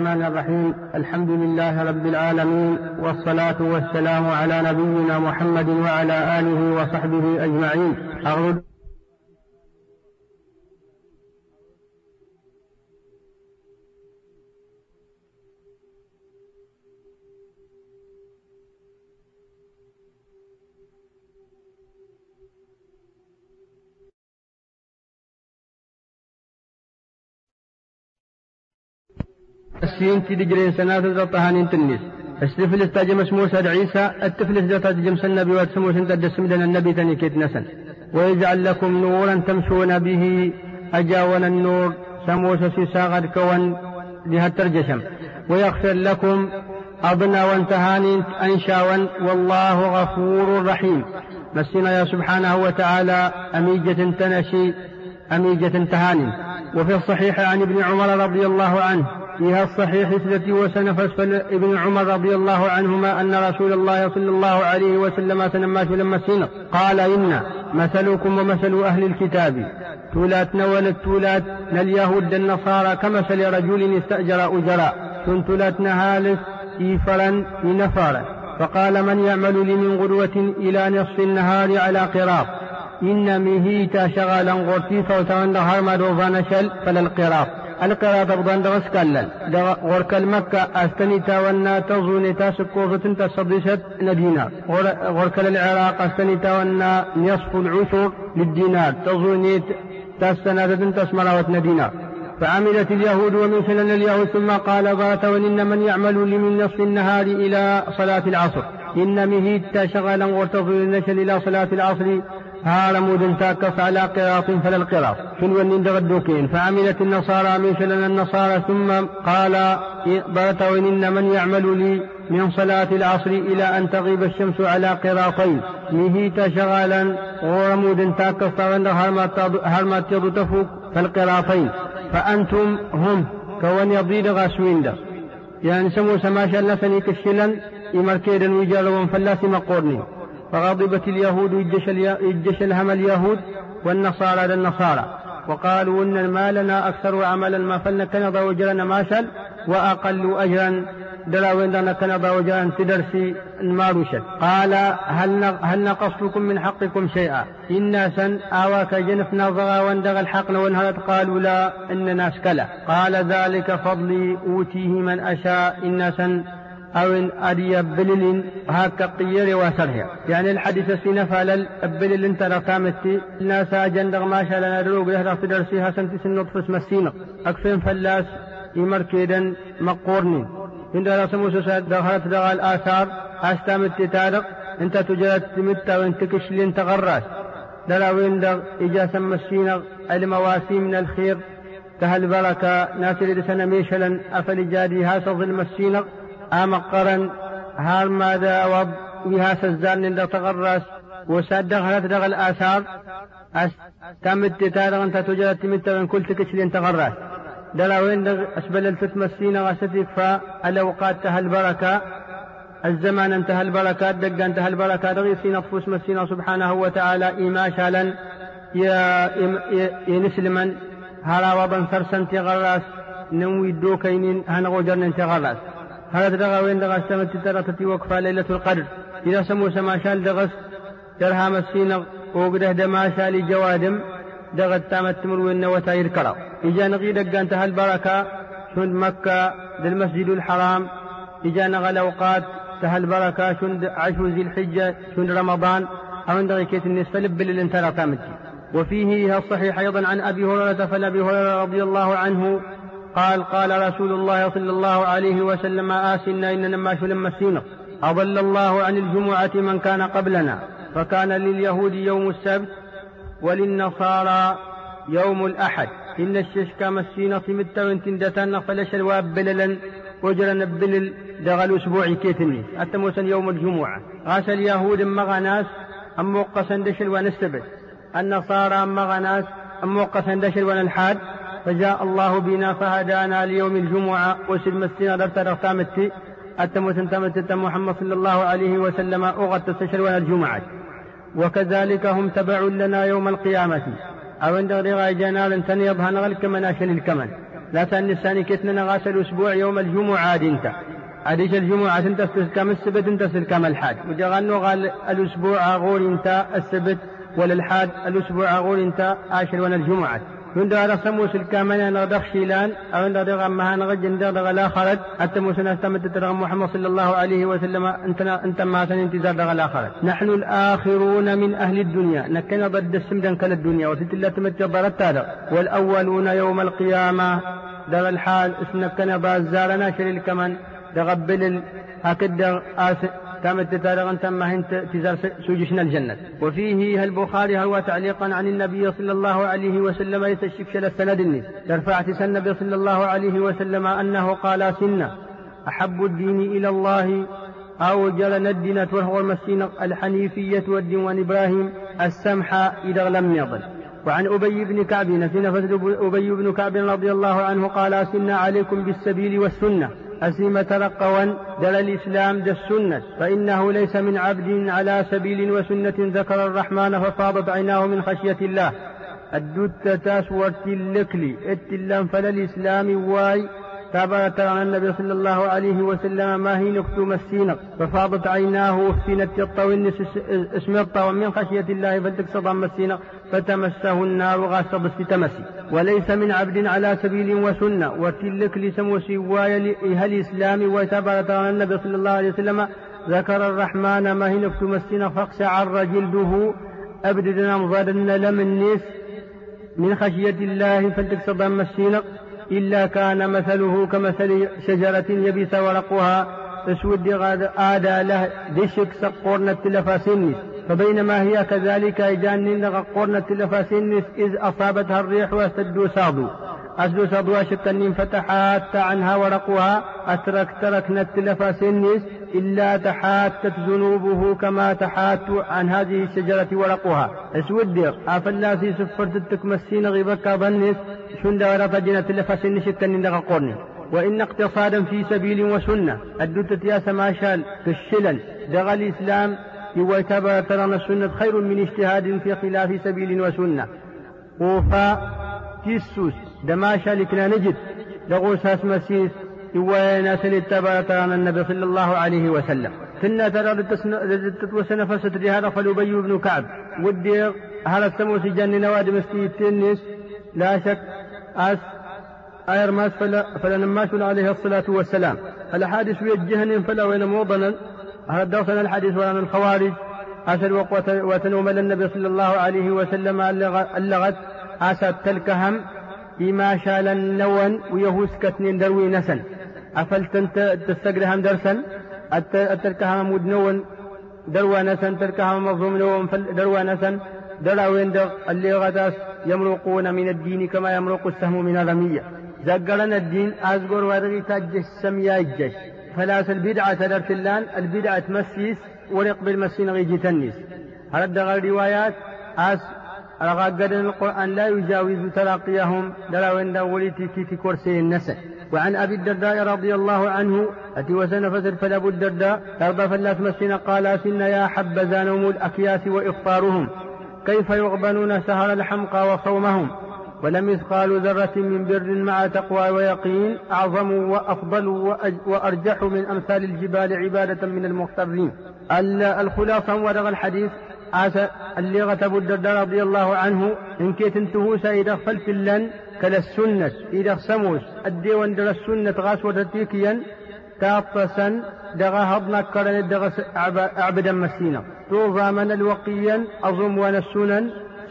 الرحمن الرحيم. الحمد لله رب العالمين والصلاة والسلام على نبينا محمد وعلى آله وصحبه أجمعين. أعوذ السين تي دجرين سنات الطهانين تنس السفلس تاجمس موسى عيسى التفلس دا تاجمس النبي واتسموس انت دسم النبي تاني كيت نسن ويجعل لكم نورا تمشون به أجاون النور. سموس سيساغر كون لها الترجشم ويغفر لكم أضنا وانتهاني أنشاوا والله غفور رحيم. مسنا يا سبحانه وتعالى أميجة تنشي أميجة تهاني وفي الصحيح عن ابن عمر رضي الله عنه فيها الصحيح التي وسنف ابن عمر رضي الله عنهما أن رسول الله صلى الله عليه وسلم تنمى لما السنة. قال إن مثلكم ومثل أهل الكتاب. تولات نولت تولات اليهود النصارى كمثل رجل استأجر أجراء. تنتلات نهالس إيفرا نفارا. فقال من يعمل لي من غدوة إلى نصف النهار على قراط. إن مهيتا شغالا غرتي دهار ما دوفان فلا القراط. القراط أبضان دغس كالل غرك المكة أستني تاونا تظوني تاسكوفة تصدست ندينار غرك العراق أستني تاونا نصف العشر للدينار. تظوني تاسنادة تسمراوة ندينار فعملت اليهود ومن سنن اليهود ثم قال ضات وإن من يعمل لي من نصف النهار إلى صلاة العصر. إن مهيت شغالا وارتضي النشل إلى صلاة العصر هار مود تاكف على قراط فلا القراط اللي دغدوكين فعملت النصارى من سنن النصارى ثم قال ضات وإن من يعمل لي من صلاة العصر إلى أن تغيب الشمس على قراطين. مهيت شغالا ورمود تاكف هرمات تفوق فالقراطين. فأنتم هم كون يضيد غاسوين يعني سمو سماشا لسني كشلا يمركيدا ويجالوا فلاس مقورني. فغضبت اليهود يجش الهم اليهود والنصارى للنصارى وقالوا إن ما لنا أكثر عملا ما فلنا كنضا وجرنا ماشل وأقل أجرا درا وين كنضا وجرا تدرسي الماروشل قال هل هل نقصتكم من حقكم شيئا؟ إنا سن آواك جنف نظغا واندغ الحق وانهرت قالوا لا إننا سكلا قال ذلك فضلي أوتيه من أشاء إنا سن أو أري بلل هاك قير وسرها يعني الحديث سينا فالل بلل انت رقامتي الناس أجندغ ما شاء لنا دروق له في درسها سنتي سنط فس مسينة أكفين فلاس يمر كيدا مقورني. إن رسمو سوسات دخلت دغال الآثار أستامت تتارق. انت تجرد تمت وانت كشلين تغراس دلا وين دغ إجا سمسينا. المواسي من الخير. كهل بركة. ناس سنة ميشلا أفل جادي هاسا أمقرا هار ماذا وض بها سزان عند تغرس وساد دخلت دغ الآثار أنت تجرد تمت من كل تكشلين تغرس. دلا وين أسبل الفتمسين غستك فالأوقات تهل بركة الزمان انتهى البركات دق انتهى البركات غيسين نفوس مسينا سبحانه وتعالى إما شالا يا نسلما هلا وضن سرسن تغراس نوي دوكين هنغو جرن تغراس هذا دغا وين دغا سمت ترى وقفا ليلة القدر. إذا سمو سما شال دغس درها مسينا وقده دما شالي جوادم دغت تامت تمر وين وتاير كرا إجا نغي دقا انتهى البركة شند مكة للمسجد الحرام. إجا نغى الأوقات تهى البركة شند عشر ذي الحجة شند رمضان. أو عند كيت النصف لب للانترى تامتي. وفيه الصحيح أيضا عن أبي هريرة فلأبي هريرة رضي الله عنه قال قال رسول الله صلى الله عليه وسلم آسنا إن نما لما السينة أضل الله عن الجمعة من كان قبلنا فكان لليهود يوم السبت وللنصارى يوم الأحد. إن الششكا مسينة متى وانتن دتان فلش الواب بللا وجرن بلل دغل أسبوعي كيتني. أتموسن يوم الجمعة. غاس اليهود مغناس أم موقسا دشل ونستبت النصارى مغناس أم موقسا دشل ونالحاد فجاء الله بنا فهدانا ليوم الجمعة وسلم مسينا درت رقامتي أتموت انتمت محمد صلى الله عليه وسلم أغت تشل الجمعة. وكذلك هم تبع لنا يوم القيامة. أو عند رغا جنال تنيض هنغل كمن أشل الكمن. لا تأني الثاني كتنا غاسل أسبوع يوم الجمعة انت عاديش الجمعة انت كم السبت انت كم الحاد. وجغنو قال الأسبوع أقول انت السبت ولا الحاد الأسبوع أقول انت عاشر وأنا الجمعة. من على سموس الكامل نغدخ شيلان أو ندغ ما نغج ندغ لا خرج. حتى موسى استمت ترغم محمد صلى الله عليه وسلم أنت ما انتظار دغ لا خرج. نحن الآخرون من أهل الدنيا. نكنا ضد السمدن كل الدنيا وتت الله تمت هذا والأولون يوم القيامة دغ الحال اسنكنا بازارنا شريل كمان. دغبل هكذا تامت تتارغا تم هنت تزار سوجشنا الجنة. وفيه البخاري هو تعليقا عن النبي صلى الله عليه وسلم يتشكشل السند النس ترفعت النبي صلى الله عليه وسلم أنه قال سنة أحب الدين إلى الله أو جل ندنة وهو المسين الحنيفية والدين إبراهيم السمحة إذا لم يضل. وعن أبي بن كعب نفس أبي بن كعب رضي الله عنه قال سن عليكم بالسبيل والسنة. أسيم ترقوا دل الإسلام دا السنة فإنه ليس من عبد على سبيل وسنة ذكر الرحمن ففاضت عيناه من خشية الله. الدت تاس ورتلكلي اتلام فلا الإسلام واي تابعت عن النبي صلى الله عليه وسلم ما هي نكتم السينق ففاضت عيناه في نت الطوين اسم الطوى من خشية الله فلتكسض السينق فتمسه النار غاصب تمسي. وليس من عبد على سبيل وسنة وتلك لسم وسواي الإسلام وتبارك عن النبي صلى الله عليه وسلم ذكر الرحمن ما هي نكتم السينق فاقشعر جلده أبدنا مضادنا لم الناس من خشية الله فلتكسض السينق إلا كان مثله كمثل شجرة يبس ورقها غاد آدى له دشك سقورنا التلفاسينس فبينما هي كذلك إجان قورنا التلفاسينس إذ أصابتها الريح واستدوا صادوا أسدو صادوا شكا فتحات عنها ورقها. أترك تركنا التلفاسينس إلا تحاتت ذنوبه كما تحات عن هذه الشجرة ورقها. اسود أفلاسي سفرت التكمسين غيبك ظنس شند ولا فجنة لفسن شكا قرني وإن اقتصادا في سبيل وسنة الدتة يا سماشال كالشلل دغى الإسلام يوتبر ترى السنة خير من اجتهاد في خلاف سبيل وسنة وفا تيسوس دماشا لكنا نجد. دغوساس مسيس يوانا سنتبع ترى النبي صلى الله عليه وسلم. كنا ترى تتوسن فست هذا فلبي بن كعب. ودي هذا السموس جن نواد مسكي التنس لا شك أس أير ماس فلا فلنماش عليه الصلاة والسلام. الحادث يجهن فلا وين موضنا. هذا دوسنا الحديث ولا الخوارج. أسر وتنوم النبي صلى الله عليه وسلم اللغت أسد تلكهم إما شال النون ويهوس كتنين دروي نسن أفلت تستقرهم درسا التلكهم مدنون دروا نسن تلكهم مظلوم نوم دروا نسن درا وين اللي غداس يمرقون من الدين كما يمرق السهم من الرمية زقرنا الدين أزقر ورغي تجش سميا الجش فلاس البدعة تدرتلان البدعة تمسيس ورقبل مسين غيجي تنس هرد الروايات أس رغاقدن القرآن لا يجاوز تلاقيهم دلا وين وليتي في كرسي النسل وعن أبي الدرداء رضي الله عنه أتي وسن فسر فلابو الدرداء ترضى فلا تمسين قال سن يا حبذا نوم الأكياس وإفطارهم كيف يغبنون سهر الحمقى وصومهم؟ ولم يثقال ذرة من بر مع تقوى ويقين أعظم وأفضل وأرجح من أمثال الجبال عبادة من المغترين. الخلاصة ورغ الحديث عسى اللي غتب الدرداء رضي الله عنه إن كيت انتهوس إذا خلف اللن كلا السنة إذا سموس الديوان در السنة غاس ودتيكيا تاطسا دغا هضنا كرن دغا أعبدا مسينا. توضى من الوقيا أظم السنن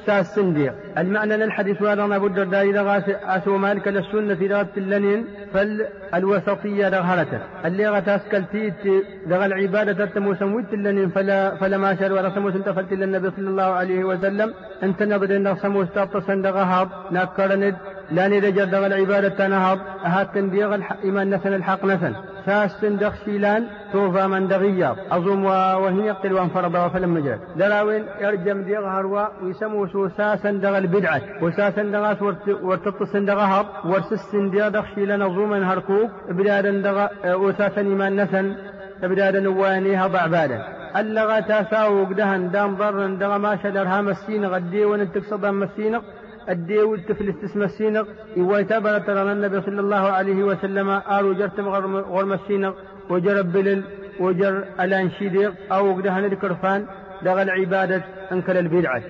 ساس سنديق المعنى للحديث وأنا ابو الدرداء اذا غاس اسو مالك للسنه اذا اللنين فالوسطيه دغهرته اللي غتاس كلتيت دغ العبادة تتمو سموت اللنين فلا فلا ما شر ولا سمو سنتفلت للنبي صلى الله عليه وسلم. أنت نبدأ إن سمو استاطسن دغهاب ناكرند لا نرجع دغ العبادة تنهض هاتن ديغ إيمان نسن الحق نسن. ساستن دغ شيلان توفى من دغيا أظم وهي يقتل وانفرض وفلم مجال دراوين يرجم ديغ هروا ويسمو ساسا دغ البدعة. وساسا دغ ورتطسن دغ هب ورسسن دغ شيلان أظوما هركوك بلادا دغ وساسا إيمان نسن. بلادا وانيها ضعبادا اللغة تاساوق دهن دام ضرن دغ ما شدرها مسين غدي ونتك صدام مسينق الديو التفل استسمى السينق إيوايتا ترى النبي صلى الله عليه وسلم آل جرتم غرم السينق وجرب بلل وجر الأنشيدق أو قدها الكرفان دغل عبادة أنكل البدعة.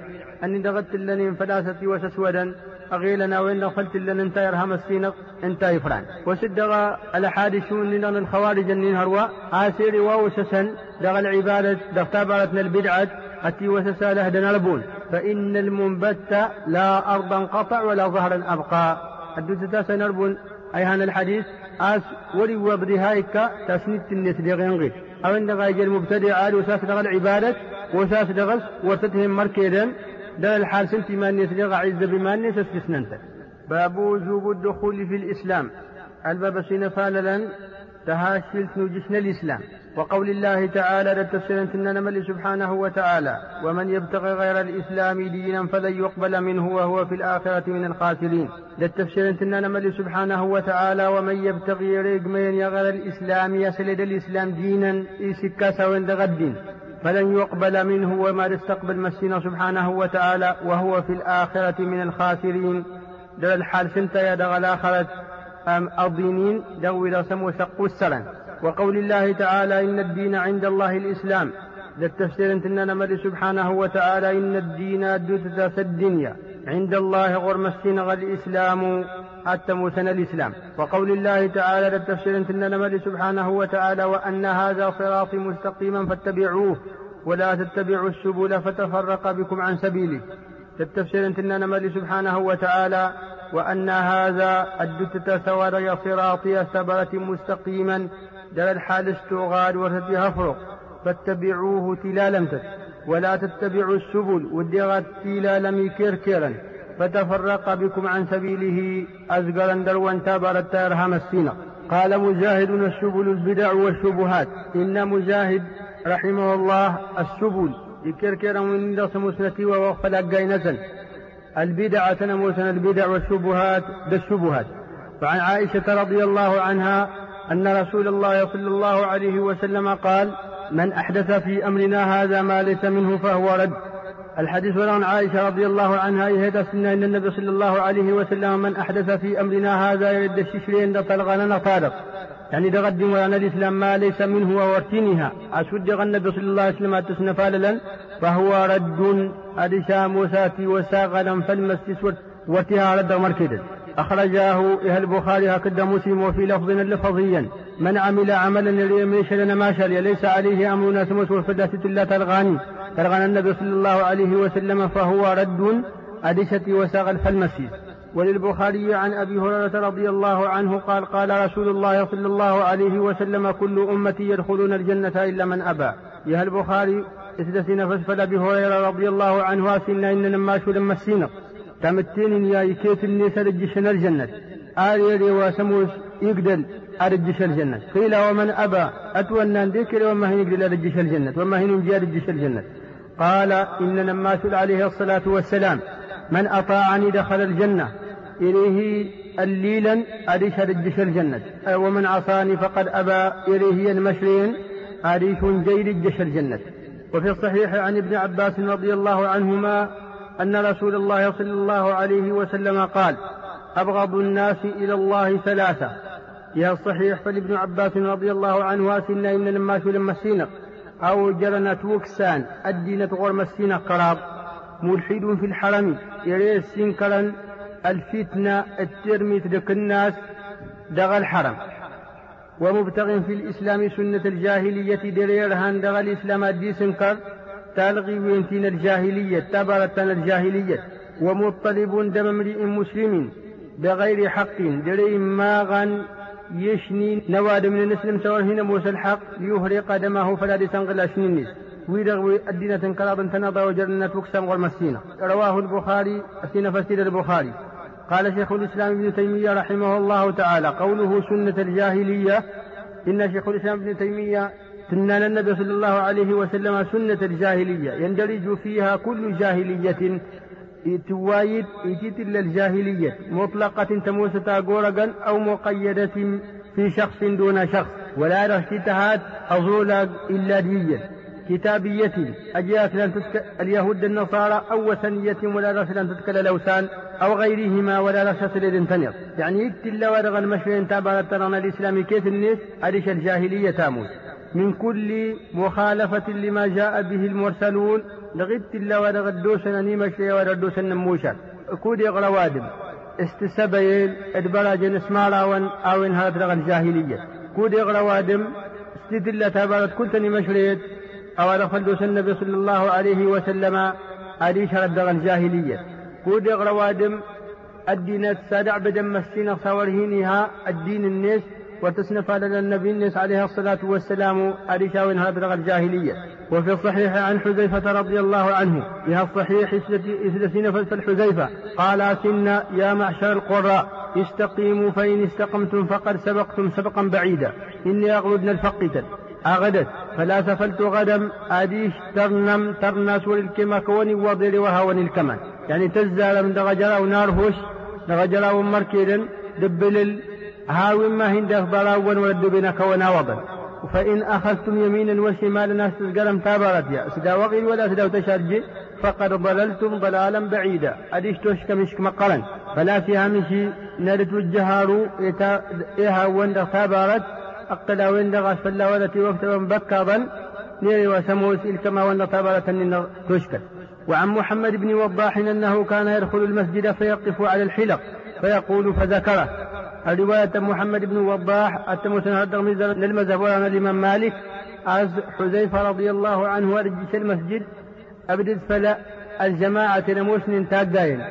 أني دغت لني فلاستي وسسودا أغيلنا وإن دخلت لنا انت يرهم السينق انت يفران. وسدغ الحادثون لنا الخوارج النين هروا آسير واو سسن دغ العبادة دغتابرتنا البدعة أتي وسساله دنالبون فإن المنبت لا أرضا قطع ولا ظهرا أبقى. الدوستا سنربون أي هذا الحديث أس ولي وبرهايك تسنيت الناس دغين أو إن غايج المبتدع عاد وساس دغ العبادة وساس دغس وتتهم مركيدا دل الحال سنتي ما الناس دغ عز بما الناس استثننت باب وجوب الدخول في الإسلام. الباب سينفاللا تهاشل نوجسنا الإسلام. وقول الله تعالى لتفسير نمل سبحانه وتعالى ومن يبتغي غير الإسلام دينا فلن يقبل منه وهو في الآخرة من الخاسرين. للتفسير نمل سبحانه وتعالى ومن يبتغي ريقمين غير الإسلام يسلد الإسلام دينا إسكا سوين الدين فلن يقبل منه وما تستقبل مسينا سبحانه وتعالى وهو في الآخرة من الخاسرين. دل الحال سنتا يدغ الآخرة. الضينين دو إلى سمو سقو السرن وقول الله تعالى إن الدين عند الله الإسلام. ذا التفسير انتنا نمر سبحانه وتعالى إن الدين دوتة الدنيا عند الله غرم السنغ الإسلام حتى موسن الإسلام. وقول الله تعالى انتنا نمر سبحانه وتعالى وأن هذا صراطي مستقيما فاتبعوه ولا تتبعوا السبل فتفرق بكم عن سبيله. التفسير انتنا نمر سبحانه وتعالى وأن هذا الدتة سوار صراطي سبرة مستقيما. دل الحال استغال ورتها فرق فاتبعوه تلا ولا تتبعوا السبل. ودغت تلا لم كيركيرا فتفرق بكم عن سبيله أزقرا دروا تابرت أرهام السنة قال مجاهد السبل البدع والشبهات. إن مجاهد رحمه الله السبل. يكركر من درس مسنتي ووقف الأقاينة البدع تنموسن البدع والشبهات بالشبهات. فعن عائشة رضي الله عنها أن رسول الله صلى الله عليه وسلم قال من أحدث في أمرنا هذا ما ليس منه فهو رد. الحديث عن عائشة رضي الله عنها يهدى سنة أن النبي صلى الله عليه وسلم من أحدث في أمرنا هذا يرد الششرين طلغنا طارق يعني دغد وأنا الإسلام ما ليس منه وورتينها أسود النبي صلى الله عليه وسلم تسنى فاللا فهو رد أدشا موساتي وساغلا فالمسيس وتها رد مركدا. أخرجاه إلى البخاري هكذا مسلم وفي لفظ لفظيا. من عمل عملا ليش لنا ما شري ليس عليه أمرنا سمس والفداسة لا تلغاني تلغان النبي صلى الله عليه وسلم فهو رد أدشة وساغ فالمسيس وللبخاري عن أبي هريرة رضي الله عنه قال قال رسول الله صلى الله عليه وسلم كل أمتي يدخلون الجنة إلا من أبى. يا البخاري إسدسنا فسفل أبي هريرة رضي الله عنه أسلنا إن لما شو لما السينق تمتين يا يكيت الناس رجشن الجنة؟ آري وسموس يقدل أرجش الجنة. قيل ومن أبى؟ أتولى ذكر وما هي يقدل أرجش الجنة وما هي نجي أرجش الجنة. قال إن لما عليه الصلاة والسلام. من أطاعني دخل الجنة إليه الليلا أريش رجش الجنة. ومن عصاني فقد أبى إليه المشرين أريش جيد رجش الجنة. وفي الصحيح عن ابن عباس رضي الله عنهما أن رسول الله صلى الله عليه وسلم قال أبغض الناس إلى الله ثلاثة. يا الصحيح فلابن عباس رضي الله عنه أسلنا إن لما شو لما السينق أو جرنا توكسان الدين غرم السينق قراب ملحد في الحرم يريد سنكرا الفتنة الترمي تدك الناس دغ الحرم. ومبتغ في الإسلام سنة الجاهلية دريرهان دغ الإسلام الدي سنكر تلغي وينتين الجاهلية تبرتنا الجاهلية. ومطلب دم امرئ مسلم بغير حق دري ماغا يشني نواد من الاسلام سواء هنا موسى الحق ليهرق دمه فلا تنقل أشنينيس ويرغوي الدين تنقلب تنضى وجرنا تكسم والمسينة رواه البخاري أسين فسير البخاري. قال شيخ الإسلام ابن تيمية رحمه الله تعالى قوله سنة الجاهلية إن شيخ الإسلام ابن تيمية سنن النبي صلى الله عليه وسلم سنة الجاهلية. يندرج فيها كل جاهلية. توايد إلا الجاهلية. مطلقة تموسة غورغا أو مقيدة في شخص دون شخص. ولا رشتهات أزول إلا دية. كتابية أجيات لن تسك اليهود النصارى أو وثنية ولا رأس لن تسكل الأوثان أو غيرهما ولا رأس لن تنر يعني يتلا ورغ المشرين تابع ترى الإسلام كيف الناس أريش الجاهلية تاموس. من كل مخالفة لما جاء به المرسلون لغت الله ورغ الدوسن نيمشي ورد النموشا كود يغرى وادم. استسبيل ادبراج نسمارا ون أو ان هذا الجاهلية كود يغرى وادم استدلة تبارت كنت نمشريت أو دخل النبي صلى الله عليه وسلم أدي شرد الجاهلية كود يغرى وادم الدين السادع بدم مسين صورهينها الدين الناس وتصنف على النبي الناس عليه الصلاة والسلام أريشا وإن هذا الجاهلية. وفي الصحيح عن حذيفة رضي الله عنه في الصحيح إثلثين فالحذيفة قال سن يا معشر القراء استقيموا فإن استقمتم فقد سبقتم سبقا بعيدا. إني أغلدن الفقتل أغدت. فلا سفلت غدم أديش ترنم ترنس وللكما كوني وضير وهاون الكمان يعني تزال من دغجرا ونار هوش دغجرا ومركيدا دبل هاوي ما هندف براون ولد بنا كونا وضل فإن أخذتم يمينا وشمالا استزقرم تابرت يا. سدا وغير ولا سدا تشرجي فقد ضللتم ضلالا بعيدا. أديش توشك مشك مقرا فلا فيها مشي نرد الجهار إيها وند تابرت. أقلا وند غسفلا ولتي وقت بكابا نيري وسموس كما وند تابرت أن تشكل. وعن محمد بن وضاح أنه كان يدخل المسجد فيقف على الحلق فيقول فذكره. الرواية محمد بن وضاح التمسن للمذهب ورانا الإمام مالك. از حذيفة رضي الله عنه أرجس المسجد. أبدت فلا الجماعة نموسن تاقاين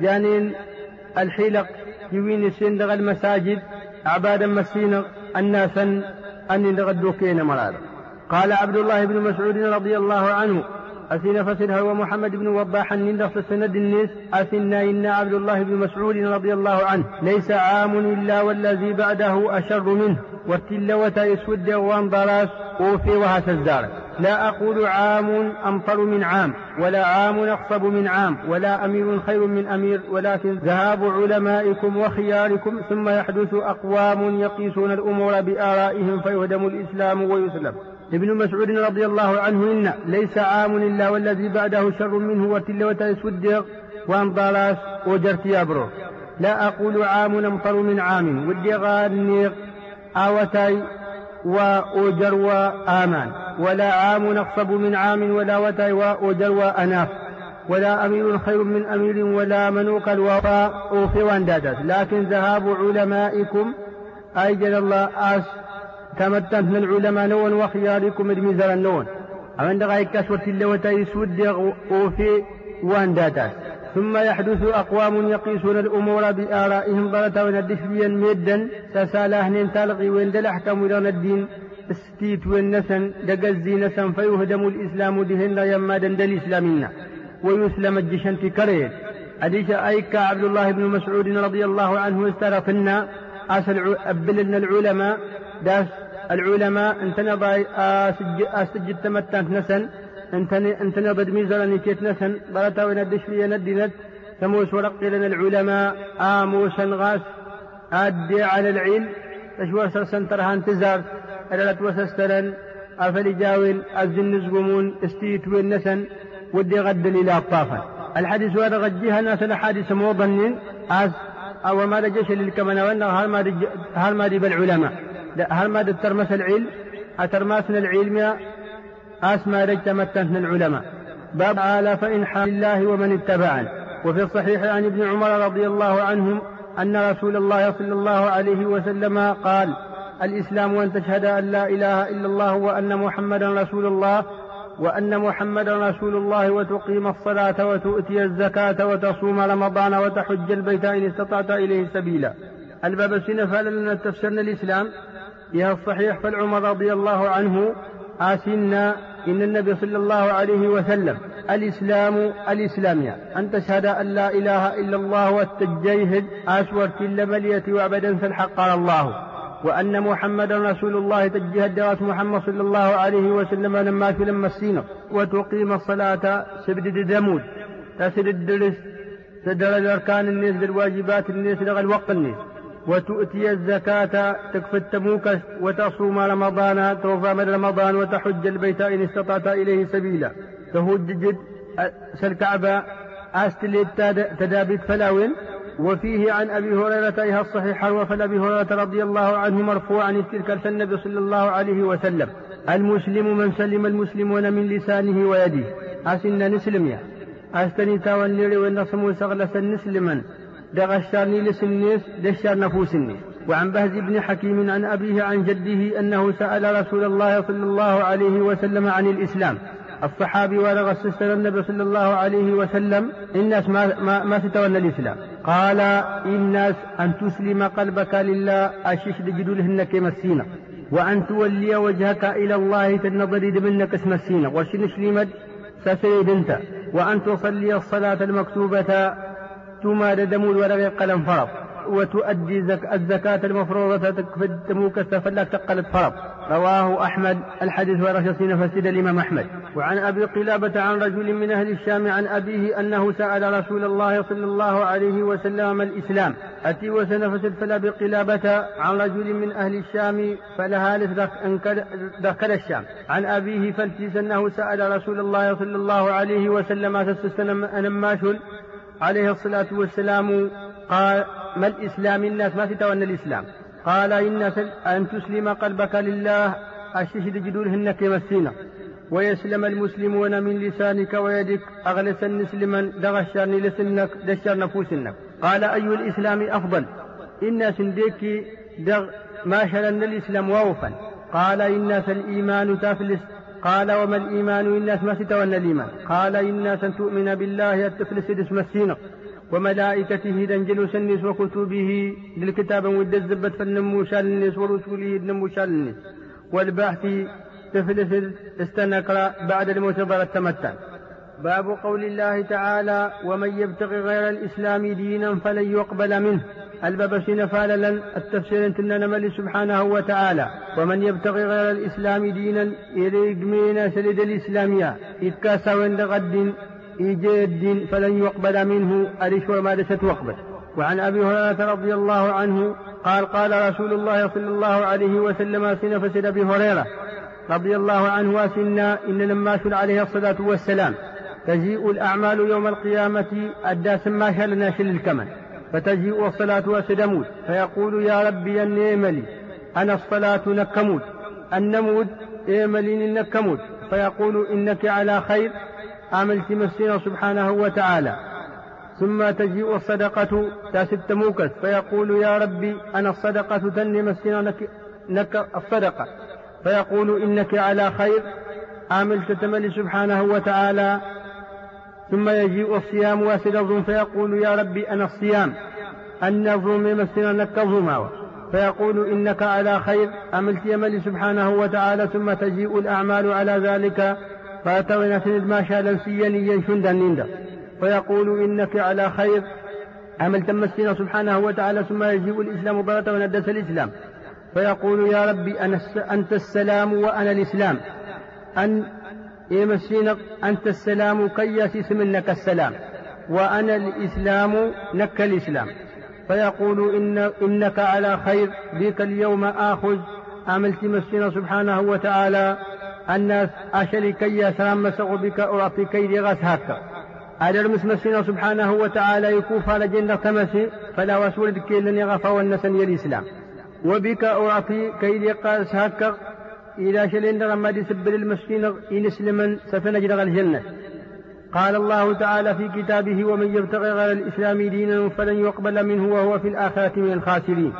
جانين الحلق يوين السن المساجد. عبادا مسين الناسا أن نغدوكين مرارا. قال عبد الله بن مسعود رضي الله عنه أسين فسرها ومحمد بن وضاح نندخ سند الناس أسنا إن عبد الله بن مسعود رضي الله عنه ليس عام إلا والذي بعده أشر منه والتلوة يسود وانضراس أوفي وهس الزار لا أقول عام أمطر من عام ولا عام أقصب من عام ولا أمير خير من أمير ولكن ذهاب علمائكم وخياركم ثم يحدث أقوام يقيسون الأمور بآرائهم فيهدم الإسلام ويسلم. ابن مسعود رضي الله عنه إن ليس عام إلا والذي بعده شر منه وتلوة يسود وأنضالاس وجرت يابرو. لا أقول عام أمطر من عام ودي غانيق آوتاي وأوجر وآمان. ولا عام أقصب من عام ولا وتاي وأوجر وأناف. ولا أمير خير من أمير ولا منوق الوفاء. أوفي واندادت. لكن ذهاب علمائكم. أيجل الله أس تمتنت من العلماء نون وخياركم الميزان النون أمن غاية كسوة اللوتا يسود وفي وانداتات ثم يحدث أقوام يقيسون الأمور بآرائهم ضلة وندفيا ميدا سسالاهن تلقي وين الأحكام إلى الدين استيت والنسن دقزي نسن فيهدم الإسلام دهن يما دند الإسلامين ويسلم الجشن في كريه حديث أيك عبد الله بن مسعود رضي الله عنه استرفنا أسل أبلنا العلماء. داس العلماء انتنض أسجد تمتنت نسن. انتنض ميزرا كيت نسن؟ برتا وندش لي ندنت ثموس ورق لنا العلماء. آموسا غاس أدي على العلم. تشوى سرسن ترهان تزار وسسترن أفل جاوين أزن نزقمون. استيت والنسن ودي غد إلى أطافا الحديث هذا غجيها ناس الحادث موضن أز أو ما رجش للكمن وأنه هل ما دي بالعلماء هل ما ترمس العلم؟ أترماسنا العلم أسمى رجتمتن العلماء. باب تعالى فإن حال الله ومن اتبعن وفي الصحيح عن ابن عمر رضي الله عنهم أن رسول الله صلى الله عليه وسلم قال الإسلام أن تشهد أن لا إله إلا الله وأن محمدا رسول الله وأن محمدا رسول الله وتقيم الصلاة وتؤتي الزكاة وتصوم رمضان وتحج البيت إن استطعت إليه سبيلا. الباب السنة فعلا تفسرنا الإسلام فيها الصحيح فالعمر رضي الله عنه آسنا إن النبي صلى الله عليه وسلم الإسلام الإسلامية. أن تشهد أن لا إله إلا الله والتجيهد أسور كل ملية وعبدا فالحق على الله. وأن محمدا رسول الله تجهد دراسة محمد صلى الله عليه وسلم لما في لما السينة وتقيم الصلاة سبد دمود تسد الدرس. تدر الأركان الناس الواجبات الناس لغى الوقت الناس. وتؤتي الزكاة تكفي التموك وتصوم رمضان توفى من رمضان وتحج البيت إن استطعت إليه سبيلا. تهجج سالكعبة أستلت تدابت فلاوين. وفيه عن أبي هريرة أيها الصحيحة وفن أبي هريرة رضي الله عنه مرفوعا تلك النبي صلى الله عليه وسلم. المسلم من سلم المسلمون من لسانه ويده. أسن نسلم يا. أستني تاوان ليري ونصمو سغلس نسلما. دغشارني لسنيس دشار نفوسني وعن بهز بن حكيم عن أبيه عن جده أنه سأل رسول الله صلى الله عليه وسلم عن الإسلام. الصحابي ولغ السستر النبي صلى الله عليه وسلم الناس ما, ما, ما تتولى الإسلام. قال الناس أن تسلم قلبك لله أشيش لجدولهن كمسينة وأن تولي وجهك إلى الله تنظر منك اسم السينة وشنش لمد؟ سسيد أنت. وأن تصلي الصلاة المكتوبة ثم دمول ورق قلم فرض وتؤدي زك الزكاة المفروضة تكفد تموك فلا تقلت فرض رواه أحمد الحديث ورشصين فسد الإمام أحمد. وعن أبي قلابة عن رجل من أهل الشام عن أبيه أنه سأل رسول الله صلى الله عليه وسلم الإسلام. أتي وسنفسد فلا بقلابة عن رجل من أهل الشام فلها دخل الشام. عن أبيه فالتيس أنه سأل رسول الله صلى الله عليه وسلم أنماش عليه الصلاة والسلام قال ما الإسلام؟ الناس ما تتولى الإسلام. قال إن أن تسلم قلبك لله الشهد جدولهن كمسينة ويسلم المسلمون من لسانك ويدك أغلس نسلما دغشرني لسنك دشر نفوسنك. قال أي الإسلام أفضل. إن سنديك دغ ما شلن الإسلام ووفا قال إن الإيمان تفلس قال وما الإيمان الناس ما ستولى الإيمان. قال إنا أن تؤمن بالله التفلس اسم السينة وملائكته دنجل سنس وكتبه للكتاب ود الزبت فالنمو شالنس ورسوله النمو شالنس والبحث تفلس استنقر بعد الموت التمتع. باب قول الله تعالى ومن يبتغي غير الإسلام دينا فلن يقبل منه. الباب فاللا التفسير انتنا نملي سبحانه وتعالى. ومن يبتغي غير الإسلام دينا إريق سلد الإسلامية إذ كاسا وند غد إيجاد فلن يقبل منه أريش وما وقبل. وعن أبي هريرة رضي الله عنه قال قال رسول الله صلى الله عليه وسلم سن فسد أبي هريرة رضي الله عنه وسنا إن لما عليه الصلاة والسلام. تجيء الأعمال يوم القيامة أدى سما شلنا شل الكمن. فتجيء الصلاة وسدمود فيقول يا ربي النيملي أنا الصلاة نكمود. النمود إيملين نكمود فيقول إنك على خير. عملت مسينا سبحانه وتعالى. ثم تجيء الصدقة. تاسد موكس فيقول يا ربي أنا الصدقة تني مسينا نك, نك الصدقة. فيقول إنك على خير. عملت تملي سبحانه وتعالى. ثم يجيء الصيام واسد فيقول يا ربي أنا الصيام. أن الظلم يمسنا نك الظلم فيقول إنك على خير. عملت يملي سبحانه وتعالى؟ ثم تجيء الأعمال على ذلك. فأتونا سند ما شاء لنسيا شندا نندا. فيقول إنك على خير. عمل تمسنا سبحانه وتعالى؟ ثم يجيء الإسلام ضرة وندس الإسلام. فيقول يا ربي أنا أنت السلام وأنا الإسلام. أن يمسينا أنت السلام كي منك السلام وأنا الإسلام نك الإسلام. فيقول إن إنك على خير بك اليوم آخذ. عملت مسينا سبحانه وتعالى الناس أشري كي سلام مسغ بك أعطي كي غس هكا. على المسمسين سبحانه وتعالى يكوف على جنة تمسي فلا وسول كي لن يغفى والنسن الإسلام. وبك أعطي كي قاس هكا. إلى شلين لما سبل المسكين إن اسلما سفنجد الجنة. قال الله تعالى في كتابه ومن يبتغي غير الإسلام دينا فلن يقبل منه وهو في الآخرة من الخاسرين.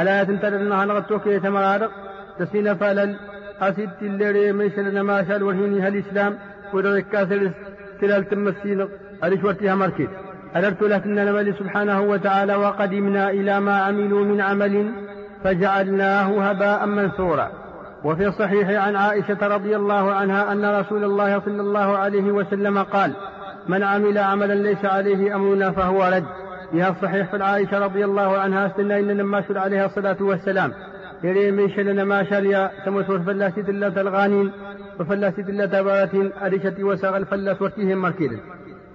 ألا تنتظر أنها نغتوك يتمرارق تسين فلل أسد الليري ميسل ما شال وهيني الإسلام ودرك تلال تمسين أليش ورتها مركز. أدرت لكن نملي سبحانه وتعالى وقدمنا إلى ما عملوا من عمل فجعلناه هباء منثورا. وفي الصحيح عن عائشة رضي الله عنها أن رسول الله صلى الله عليه وسلم قال من عمل عملا ليس عليه أمرنا فهو رد. فيها الصحيح في عائشة رضي الله عنها استنى إن لما عليها الصلاة والسلام. يري من شلنا ما شريا تموت فلاسي تلا تلغانين وفلاسي تلا تبارتين أريشتي وساغ الفلاس ورتيهم مركيل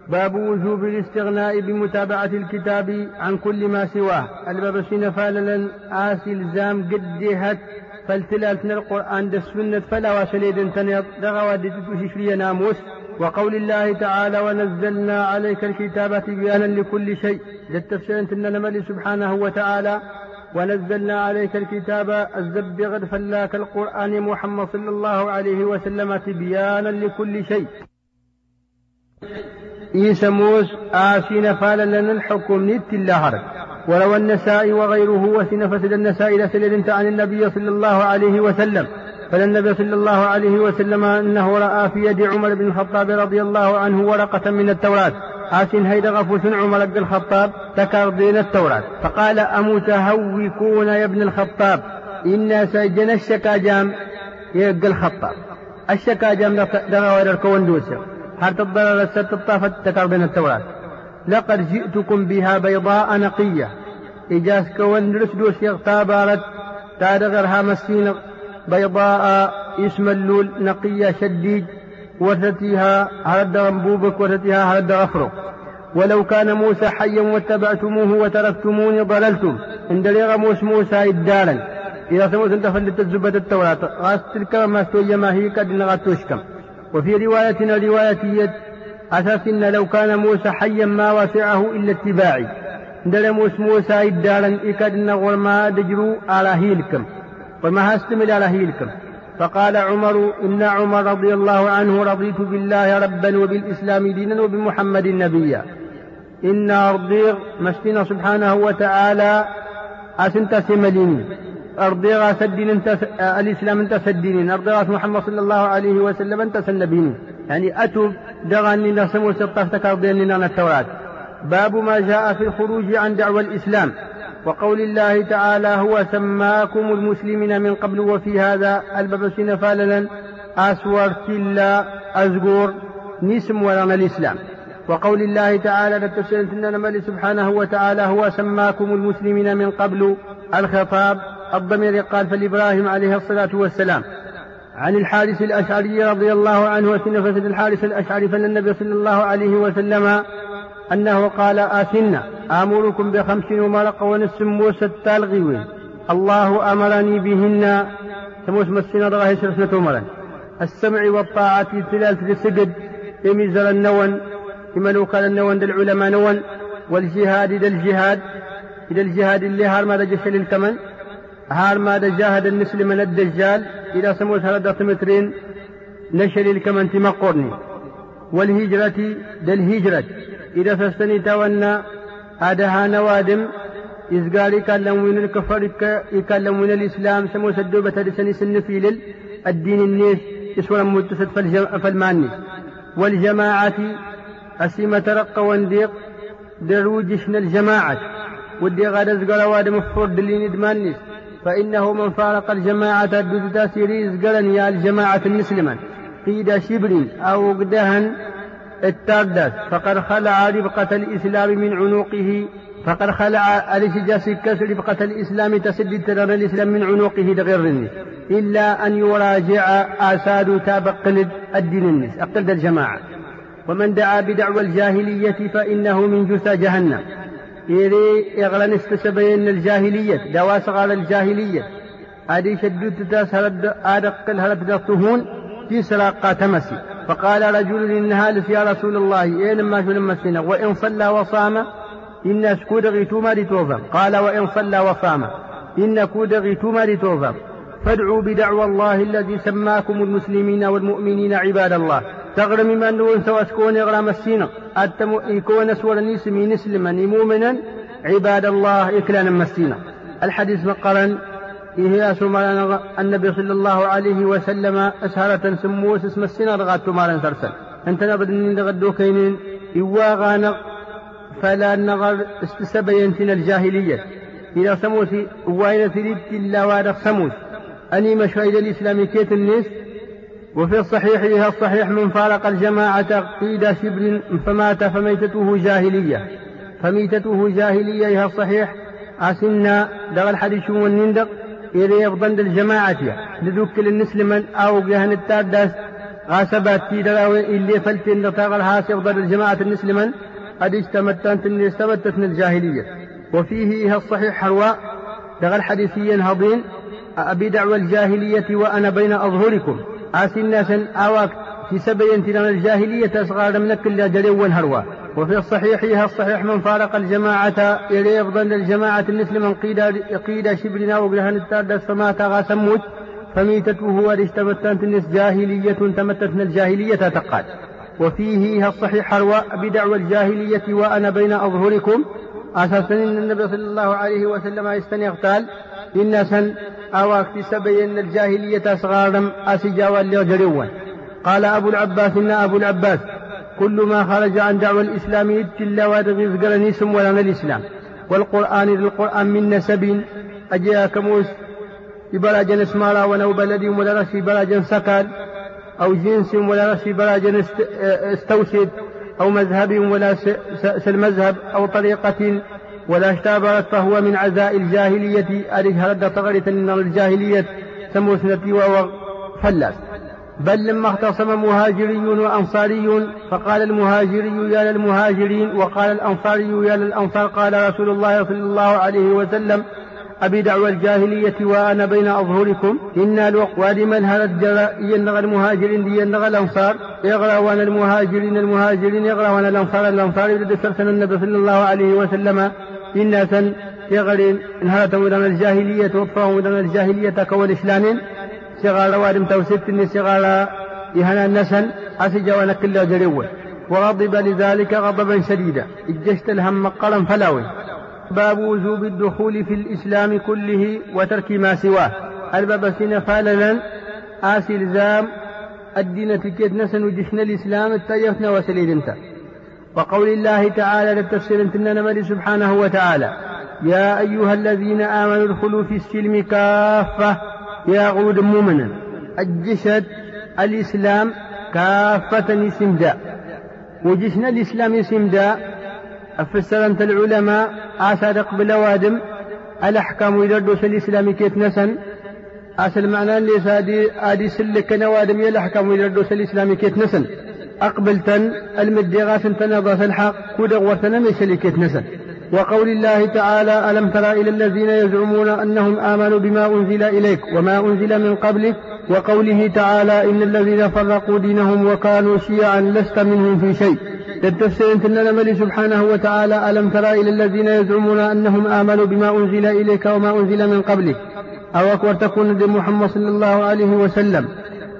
باب وجوب الاستغناء بمتابعة الكتاب عن كل ما سواه. الباب فاللا آسي الزام قدهت فالتلالتنا القرآن دا السنة فلا وسليد تنيط دغوا دي ناموس وقول الله تعالى ونزلنا عليك الكتاب تبيانا لكل شيء للتفسير أن سبحانه وتعالى ونزلنا عليك الكتاب الزبغ فلاك القرآن محمد صلى الله عليه وسلم تبيانا لكل شيء. إيسى موس آسين فالا لنا الحكم نت الله ولو النساء وغيره وسن فسد النساء لسلد عن النبي صلى الله عليه وسلم فالنبي صلى الله عليه وسلم أنه رأى في يد عمر بن الخطاب رضي الله عنه ورقة من التوراة آسن هيد غفوس عمر بن الخطاب تكردين التوراة فقال أمتهوكون يا ابن الخطاب إنا سجن الشكاجام يبقى الخطاب الشكاجام دغا الكون دوسر هل تضرر الست الطافة تكردين التوراة لقد جئتكم بها بيضاء نقية. إجاز كون رسدوس يغتابارت تادغرها مسين بيضاء اسم اللول نقية شديد وثتها على الدغنبوبك وثتها على الدغفرق ولو كان موسى حيا واتبعتموه وتركتموني ضللتم. إن دليغ موس موسى إدالا إذا سموت أنت فلت الزبدة التوراة غاس تلك ما استوي ما هي قد نغتوشكم وفي رواية رواية أساس إن لو كان موسى حيا ما وسعه إلا اتباعي. دل موس موسى إدالا إكاد نغور ما دجروا على هيلكم. وما هستمل على هيلكم. فقال عمر إن عمر رضي الله عنه رضيت بالله ربا وبالإسلام دينا وبمحمد نبيا. إن أرضيغ مشتنا سبحانه وتعالى أسنت سملين أرضيغ سدين أنت الإسلام أنت سدين أرضيغ محمد صلى الله عليه وسلم أنت سنبين يعني أتوب دغني نسمو ستفتك أرضين التوراة. باب ما جاء في الخروج عن دعوى الإسلام. وقول الله تعالى هو سماكم المسلمين من قبل وفي هذا الباب فاللا أسور تلا أزقور نسم ولنا الإسلام وقول الله تعالى لتسألن سبحانه وتعالى هو سماكم المسلمين من قبل. الخطاب الضمير قال فلإبراهيم عليه الصلاة والسلام. عن الحارث الأشعري رضي الله عنه وسن فسد الحارث الأشعري فان النبي صلى الله عليه وسلم أنه قال آسنا آمركم بخمس ومرق ونسموس التالغيوين الله أمرني بهن. سموس مسنا ضغاه سرسنة مرن. السمع والطاعة تلال تسجد يميزر النون لمن كان النون للعلماء نون والجهاد إلى الجهاد إلى الجهاد اللي هار ماذا جشل الكمن هار ماذا جاهد المسلم من الدجال إلى سموس هردة مترين نشر الكمن تمقرني. والهجرة للهجرة إذا فستني تونا هذا نوادم إزقالي كلمون الكفر يكلمون الإسلام سمو سدوبة لسني سن في الدين النيس يسوى متسد فالماني. والجماعة أسيمة ترقى وانديق دروجشنا الجماعة. ودي غاد إزقال وادم فرد اللي ندمانيس فإنه من فارق الجماعة دود تاسيري ازقالن يا الجماعة المسلمة قيد شبر أو قدهن التردد فقد خلع ربقة الإسلام من عنقه. فقد خلع الإشجاس كسر ربقة الإسلام تسد ترى الإسلام من عنقه لغير إلا أن يراجع آساد تاب قلد الدين النس أقلد الجماعة. ومن دعا بدعوى الجاهلية فإنه من جثى جهنم. إذا إغلن استسبين الجاهلية دواس على الجاهلية. هذه شدت تاس هرد آدق الهرد تهون في سراقة تمسي. فقال رجل إن هالس يا رسول الله إن ما شو لما وإن صلى وصام إن سكود غيتوما لتوفم قال وإن صلى وصام إن كود غيتوما لتوفم فادعوا بدعوى الله الذي سماكم المسلمين والمؤمنين عباد الله. تغرم من نون سواسكون يغرام السينة أتم يكون سور نسمي نسلما مؤمنا عباد الله إكلانا مسينا الحديث مقرن. إيه النبي صلى الله عليه وسلم أسهرة سموس اسم السنة رغات مالا سرسل أنت نبد أن نغدو كينين. إواغانا فلا نغر استسبينتن الجاهلية. إلى سموسي وين تريد إلا وادق سموس. أني مشاهد الإسلام كيت الناس؟ وفي الصحيح لها الصحيح من فارق الجماعة قيد شبر فمات فميتته جاهلية. فميتته جاهلية لها الصحيح. أسنا دغ الحديث والنندق إذا يفضل الجماعة. لذوك النسلم أو جهن التادس. غاسبات في دراوي اللي فلتن نطاق هاس أفضل الجماعة المسلمة قد اجتمتت من الجاهلية. وفيه الصحيح حرواء دغل حديثيا هضين. أبي دعوى الجاهلية وأنا بين أظهركم. الناس أواك في سبيل من الجاهلية أصغر من كل جلو هروا وفي الصحيح الصحيح من فارق الجماعة إلى يفضل الجماعة مثل من قيد قيد شبرنا وبلهن التادس فما تغى سموت فميتته ورشتمت الناس جاهلية تمتت من الجاهلية تقال وفيه الصحيح حرواء بدعوى الجاهلية وأنا بين أظهركم. أساسا النبي صلى الله عليه وسلم يستني أغتال. إن أواك في سبيل الجاهلية صغارا أسجا واللي قال أبو العباس إن أبو العباس كل ما خرج عن دعوى الإسلام إلا وادغي زقرنيسم ولا الإسلام. والقرآن للقرآن من نسب أجيا كموس ببراجن اسمارا ونو بلدي ولا رشي براجن سكال أو جنس ولا رشي براجن استوسد أو مذهب ولا سالمذهب أو طريقة ولا اشتابرت فهو من عزاء الجاهلية. أريد هرد طغرة من الجاهلية سموسنتي وفلاس بل لما اختصم مهاجري وأنصاري فقال المهاجري يا للمهاجرين وقال الأنصاري يا للأنصار. قال رسول الله صلى الله عليه وسلم أبي دعوى الجاهلية وأنا بين أظهركم. إنا الوقت ولمن هرد ينغى المهاجرين دي ينغى الأنصار. يغرى وأنا المهاجرين المهاجرين يغرى وأنا الأنصار. الأنصار يرد النبي صلى الله عليه وسلم. سن يغري انهرت ودن الجاهلية وطفاهم ودن الجاهلية كول إسلام سغال وادم توسيت سغال يهنا النسن أسجى ونكل جريوه. وغضب لذلك غضبا شديدا. إجشت الهم قلم فلاوي باب وجوب الدخول في الإسلام كله وترك ما سواه. الباب سين فالنا آسي الزام. الدين تكيت نسن وجشنا الإسلام التيفنا وسليد انت وقول الله تعالى للتفسير انتنا سبحانه وتعالى يا أيها الذين آمنوا ادخلوا في السلم كافة يا غود مؤمنا. الجسد الإسلام كافة اسم داء وجسنا الإسلام اسم داء أفسرنت العلماء آساد قبل وادم الأحكام يدرس الإسلام كيف نسن. أصل معنى ليس هذه سلك نوادم يا الأحكام يدرس الإسلام كيف نسن. أقبلتن المدغاس تنظف الحق كود ورتنا ميشلي كيف نسن وقول الله تعالى ألم ترى إلى الذين يزعمون أنهم آمنوا بما أنزل إليك وما أنزل من قبلك؟ وقوله تعالى إن الذين فرقوا دينهم وكانوا شيعا لست منهم في شيء. تتفسر انت نملي سبحانه وتعالى ألم ترى إلى الذين يزعمون أنهم آمنوا بما أنزل إليك وما أنزل من قبلك؟ أو أكبر تكون دي محمد صلى الله عليه وسلم.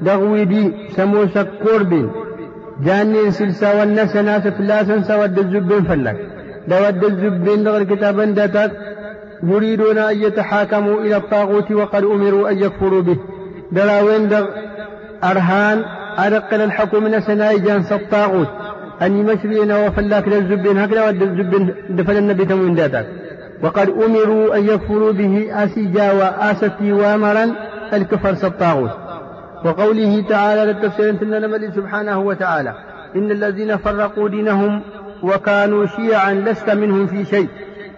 دغوي دي سموس قرب جاني سلسا والناس ناس فلاسا سود الزبين فلك. دود الزبين دغر كتابا داتات يريدون أن يتحاكموا إلى الطاغوت وقد أمروا أن يكفروا به. دراوين دغ أرهان أرقل الحكم من سناي الطاغوت. أني مشرين وفلاك للزبين هكذا ود الزبين دفن النبي تموين داتك. وقد أمروا أن يكفروا به أسجا وآستي وامرا الكفر الطاغوت وقوله تعالى للتفسير النمل سبحانه وتعالى إن الذين فرقوا دينهم وكانوا شيعا لست منهم في شيء.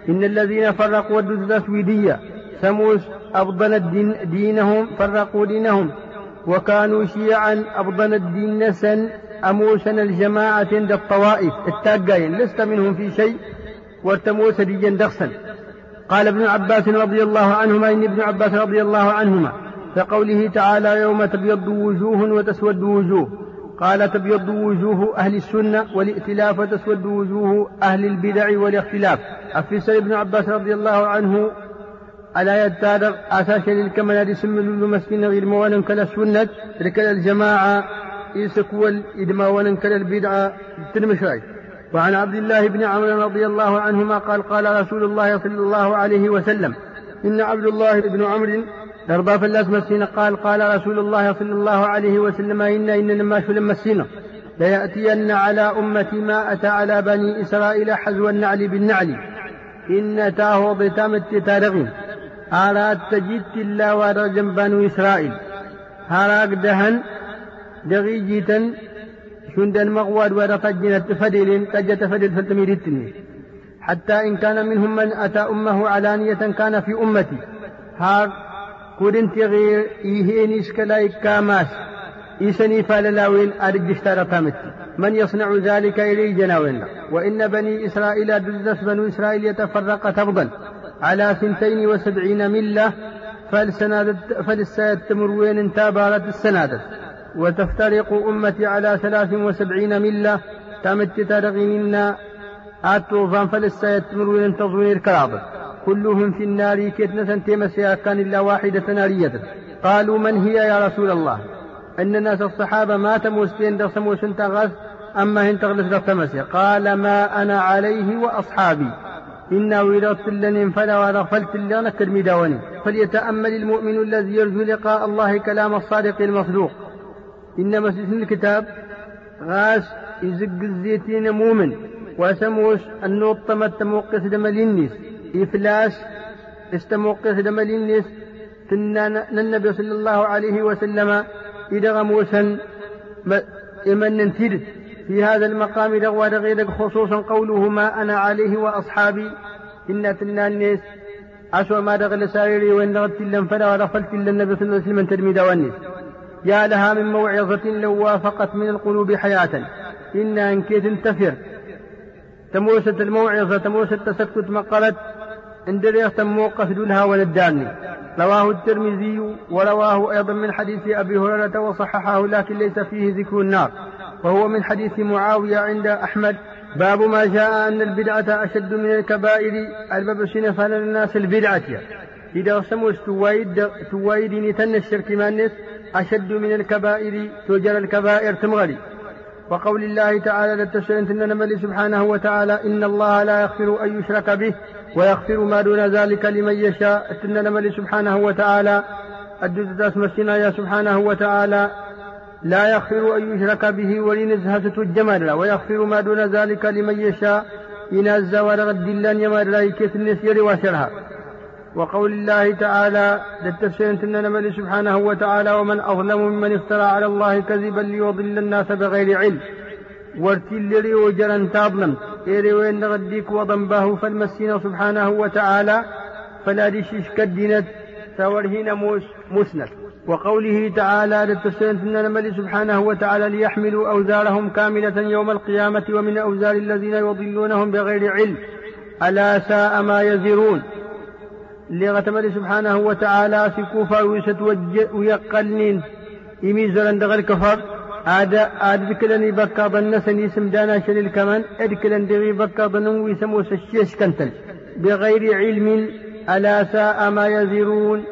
إن الذين فرقوا التسويدية سموس أبطن الدين دينهم فرقوا دينهم. وكانوا شيعا أبطن الدين نسا أموسن الجماعة عند الطوائف التاقين لست منهم في شيء. وارتموس ديا دخسا. قال ابن عباس رضي الله عنهما إن ابن عباس رضي الله عنهما كقوله تعالى يوم تبيض وجوه وتسود وجوه قال تبيض وجوه أهل السنة والائتلاف وتسود وجوه أهل البدع والاختلاف. أفسر ابن عباس رضي الله عنه ألا يتارق أساسا للكمال يسمى مسكين غير موان كلا السنة لكلا الجماعة يسكول إدما وننكل البدعة تنمشاي وعن عبد الله بن عمرو رضي الله عنهما قال قال رسول الله صلى الله عليه وسلم إن عبد الله بن عمرو دربا في الأسمسين قال قال رسول الله صلى الله عليه وسلم إن إن لما شلم السنة ليأتين على أمتي ما أتى على بني إسرائيل حزو النعل بالنعل. إن تاه ضتام التتارغين أراد تجد الله ورجم بنو إسرائيل؟ هراك دهن دغيجيتا شندن مغواد ورفجنة فدل كجة فدل فلتميرتني حتى إن كان منهم من أتى أمه علانية كان في أمتي. كودن تغير إيهين إسكلاي كاماس إيسني فاللاوين أرج اشترى من يصنع ذلك إلي جناوين وإن بني إسرائيل دزس بنو إسرائيل يتفرق تفضل على سنتين وسبعين ملة فلسا وين انتابارت السنادة وتفترق أمتي على ثلاث وسبعين ملة تمت ترغي منا الطوفان فلسا وين تظوير كرابة كلهم في النار كتنة تمسيا كان إلا واحدة نارية. قالوا من هي يا رسول الله؟ أن الناس الصحابة ما تموسين دخسموس تغث أما هن تغلس دخسمسي قال ما أنا عليه وأصحابي. إنا ولدت لن فلا ورغفلت لنا كالمداوني فليتأمل المؤمن الذي يرجو لقاء الله كلام الصادق المصدوق. إن مسجد الكتاب غاس يزق الزيتين مؤمن وسموش النوط تموقف دم النيس إفلاس استموقف دم النيس النبي صلى الله عليه وسلم إذا غموسا إمن تيرت في هذا المقام دغوا غير خصوصا قوله ما أنا عليه وأصحابي. إن تلنا الناس أسوأ ما دغل سائري وإن دغت لم فلا ورفلت إلا النبي صلى الله عليه وسلم ترمي دوانيس يا لها من موعظة لو وافقت من القلوب حياة. إن أنكي تنتفر تموسة الموعظة تموسة تسكت مقالت. تم موقف دونها ونداني رواه الترمذي ورواه أيضا من حديث أبي هريرة وصححه لكن ليس فيه ذكر النار. وهو من حديث معاوية عند أحمد. باب ما جاء أن البدعة أشد من الكبائر. الباب فعل الناس البدعة؟ إذا سموا توايد توايد نتن الشرك ما الناس أشد من الكبائر توجر الكبائر تمغري وقول الله تعالى لتشرنت نملي سبحانه وتعالى إن الله لا يغفر أن يشرك به. ويغفر ما دون ذلك لمن يشاء. نملي سبحانه وتعالى. أدد اسمسنا يا سبحانه وتعالى. لا يغفر أن يشرك به ولنزهة الجمال ويغفر ما دون ذلك لمن يشاء. إن أز ورغد الله يمر لا يكيس النسير وشرها وقول الله تعالى للتفسير نملي سبحانه وتعالى. ومن أظلم ممن افترى على الله كذبا ليضل الناس بغير علم. وارتلري وجرا تاظلم إيري وين غديك وضنباه فالمسين سبحانه وتعالى فلا دشيش كدنت ثورهين موس مسند. وقوله تعالى للتسليم الملك سبحانه وتعالى ليحملوا أوزارهم كاملة يوم القيامة ومن أوزار الذين يضلونهم بغير علم. ألا ساء ما يزرون. لغتمل سبحانه وتعالى في كوفة ويقلنين يميزر عند غير عاد ذكرني بكا ظن سني سمدانا شليل كمان ادكلن دغي بكا ظن ويسمو سشيش كنتل بغير علم ألا ساء ما يزرون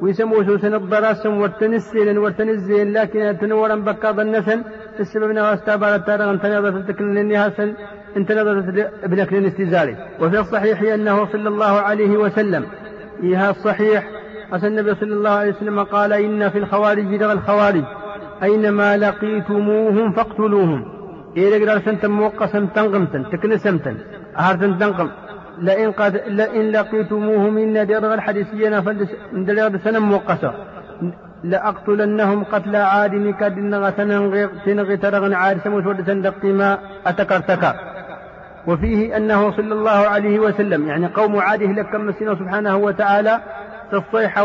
ويسموه سوسن الضراسم والتنسين والتنزين لكن تنورا بكاض النسن السبب واستابار التارغ انت نظرت تكلنني هاسن انت نظرت ابنك الاستزاري وفي الصحيح انه صلى الله عليه وسلم. إيها الصحيح أتى النبي صلى الله عليه وسلم قال إن في الخوارج لغى الخوارج. أينما لقيتموهم فاقتلوهم. إيه لقدر سنتم موقسا تنقمتا تكنسمتا أهرتا تنقم لئن قد لئن لقيتموهم إن درغ الحديثيين فلدرغ سنة موقسة. لأقتلنهم قتل عاد كاد غسنا تنغي ترغن عاد سموت ود سندق ما أتكرتك. وفيه أنه صلى الله عليه وسلم يعني قوم عاده لكم سبحانه وتعالى تصيح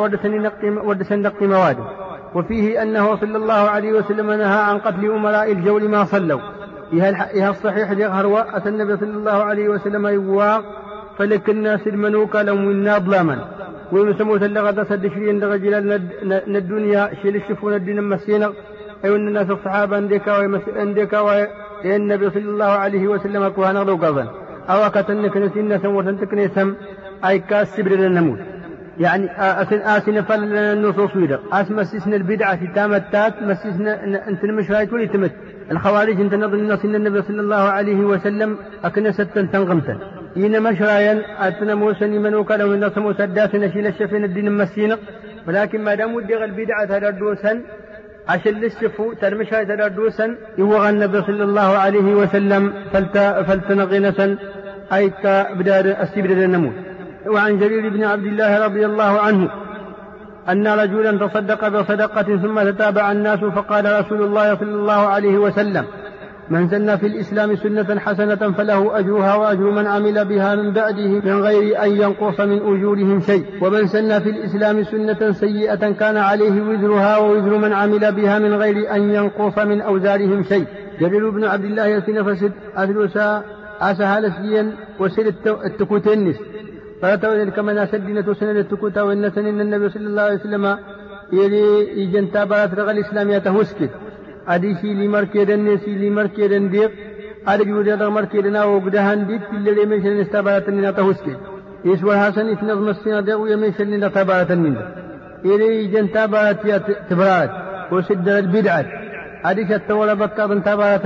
ود سندق مواده وفيه أنه صلى الله عليه وسلم نهى عن قتل أمراء الجول ما صلوا. إها الصحيح يظهر أتى النبي صلى الله عليه وسلم يواق فلك الناس المنوك لهم منا ظلاما ويسمو تلغى صد شيء رجل الدنيا شيل الشفون الدين مسينا. أي أن الناس الصحابة عندك عندك النبي صلى الله عليه وسلم كوانا لو قضا أو كتنك نسينا سموت تكنيسم أي كاس سبر النموت يعني آسن فل النصوص ويدا. أس مسسنا البدعة تامتات مسسنا أنت مش هاي تولي تمت الخوارج إنت نظن الناس النبي صلى الله عليه وسلم أكنست تنغمتا إن مشرايا أتنا موسى من وكاله من موسى الداس نشيل الشفين الدين مسينا. ولكن ما دام ودي البدعة تدردوسا عشان للشفو ترمشها تدردوسا يوغى النبي صلى الله عليه وسلم فلت فلتنغنسا أي كبدار السبر النموت وعن جرير بن عبد الله رضي الله عنه أن رجلا تصدق بصدقة ثم تتابع الناس فقال رسول الله صلى الله عليه وسلم من سن في الإسلام سنة حسنة فله أجرها وأجر من عمل بها من بعده من غير أن ينقص من أجورهم شيء ومن سن في الإسلام سنة سيئة كان عليه وزرها ووزر من عمل بها من غير أن ينقص من أوزارهم شيء. جرير بن عبد الله يسين فسد أثلوسا أسهل سيا وسيل التكوتنس. فاتو ذلك من اسدنا تسنى لتكوتا وان سنن النبي صلى الله عليه وسلم يلي يجن تابات رغل الإسلام يتهوسك أدي سي لي مركي دن سي لي مركي دن دي أدي ودي دن مركي دن أو غدهان دي تلي من سن استابات من يتهوسك إيش ور حسن اثنا يلي يجن تابات تبرات وسد البدعة. أدي كتولا بكا بن تابات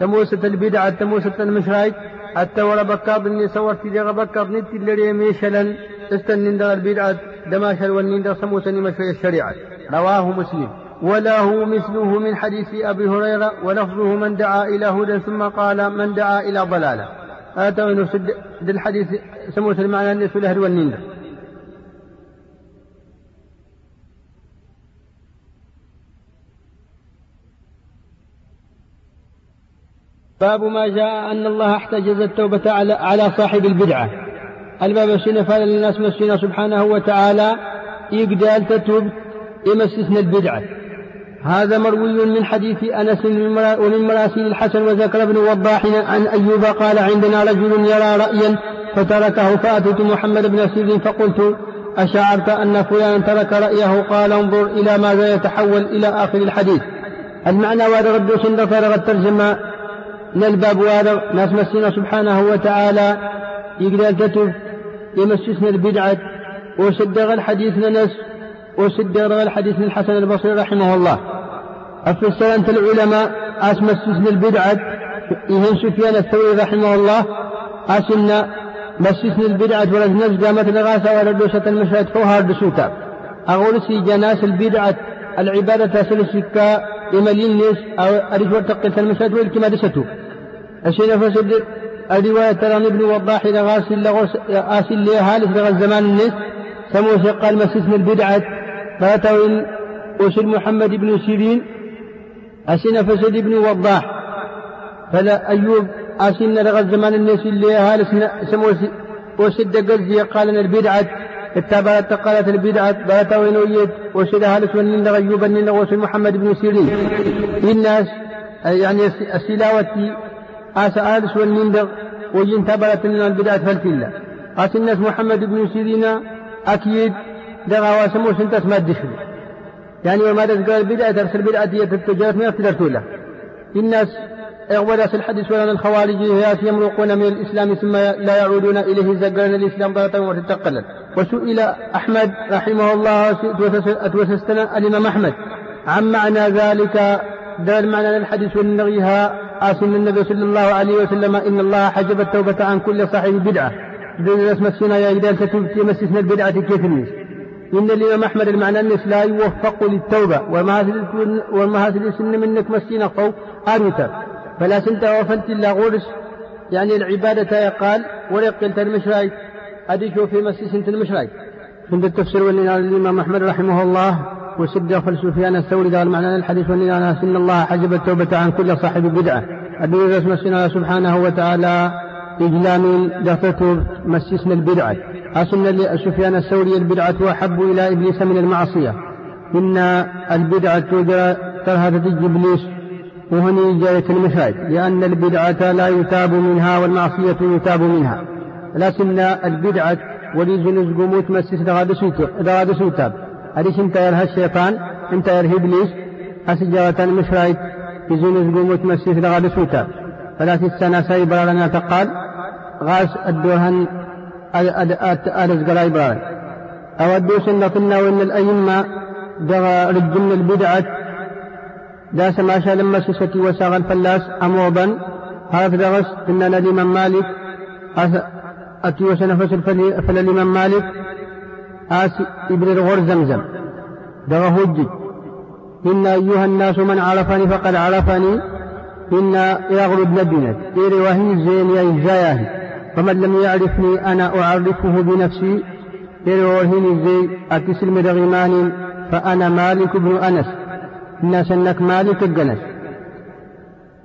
تموسه البدعة تموسه المشرايك التورى بكاض إني صورت دغ بكاض نت اللي ميشلا استنين دغ البدعة دماشل والنين دغ سموسني مشري الشريعة. رواه مسلم. وله مثله من حديث أبي هريرة ولفظه من دعا إلى هدى ثم قال من دعا إلى ضلالة. هذا من الحديث سموه المعنى الناس الأهل والنين باب ما جاء أن الله احتجز التوبة على, على صاحب البدعة. الباب السنة فعل للناس مسنا سبحانه وتعالى. يقدر تتوب يمسسنا البدعة. هذا مروي من حديث أنس ومن مراسيل الحسن وذكر ابن وضاح عن أيوب قال عندنا رجل يرى رأيا فتركه فأتيت محمد بن سير فقلت أشعرت أن فلانا ترك رأيه؟ قال انظر إلى ماذا يتحول إلى آخر الحديث. المعنى وهذا رد سند فرغ الترجمة. للباب وهذا ناس مسنا سبحانه وتعالى يقدر كتب يمسسنا البدعة وصدق الحديث ننس وصدق الحديث الحسن البصري رحمه الله. أفسر أنت العلماء السجن البدعة إذن سفيان الثوري رحمه الله. أسن مسسن البدعة ولجنس قامت الغاسة ولدوسة المشهد فوها الدسوتا أقول سي جناس البدعة العبادة سلسكا إمالينيس أو أريد ورتقل المشهد والكما دستو أشين فسد الرواية ترى ابن وضاح لغاسل لغوس آسل لهالس لغا الزمان النس سموه قال مسسن البدعة فاتوا وسل محمد بن سيرين. أسن فسد بن وضاح. فلا أيوب أسن لغى الزمان الناس اللي هال سمو وسد قزي قال البدعة اتبعت قالت البدعة وينويد وسد هالس ونين لغى أيوب النين وسل محمد بن سيرين. الناس يعني السلاوة آس آلس والنين وين تبرت البدعة فالتلا أس الناس محمد بن سيرين أكيد دغا واسمو سنتس ما الدشري يعني وما قال بدعة ترسل بدعة هي تتجارت ما يقتدر له الناس ولا الحديث ولا الخوارج يمرقون من الإسلام ثم لا يعودون إليه زقرنا الإسلام ضغطا وتتقلا وسئل أحمد رحمه الله أتوسستنا الإمام أحمد عن معنى ذلك. دل معنى الحديث والنغيها آسن النبي صلى الله عليه وسلم إن الله حجب التوبة عن كل صاحب بدعة. اسم السنة يا إذا تتوب تمسسنا البدعة كيف الناس؟ إن الإمام أحمد المعنى الناس لا يوفق للتوبة. وما هذه السن منك مسكين فو أروتا فلا سنت وفنت إلا غورس. يعني العبادة يقال قلت المشراي أدي شوف في مسجد المشراي عند التفسير واللي الإمام أحمد رحمه الله وسد فلسفيان الثوري قال معنى الحديث واللي إن الله حجب التوبة عن كل صاحب بدعة. أدي اسم سبحانه وتعالى إجلام دفتر مسسنا البدعة. أصلنا سفيان الثوري البدعة أحب إلى إبليس من المعصية. إن البدعة ترهب إبليس وهني جاية المشاهد لأن البدعة لا يتاب منها والمعصية يتاب منها. لكن البدعة وليز قموت مسس دغاد سوتاب أليس انت يرها الشيطان انت يرها إبليس. أسجارة المشاهد يزنز قموت مسس دغاد سوتاب فلا تستنى سيبرا لنا تقال غاس الدوهن ألز قراي براي أودو سنة وإن الأئمة دغا رجل البدعة داس ما شاء لما سستي وساغ الفلاس أموضا هذا دغس إن الإمام مالك. أتي وسنفس فالإمام مالك. آس ابن الغر زمزم. دغا هجي. إن أيها الناس من عرفني فقد عرفني. إن يغلب نبينا في رواهي زين يا فمن لم يعرفني أنا أعرفه بنفسي. يروهني زي أكسل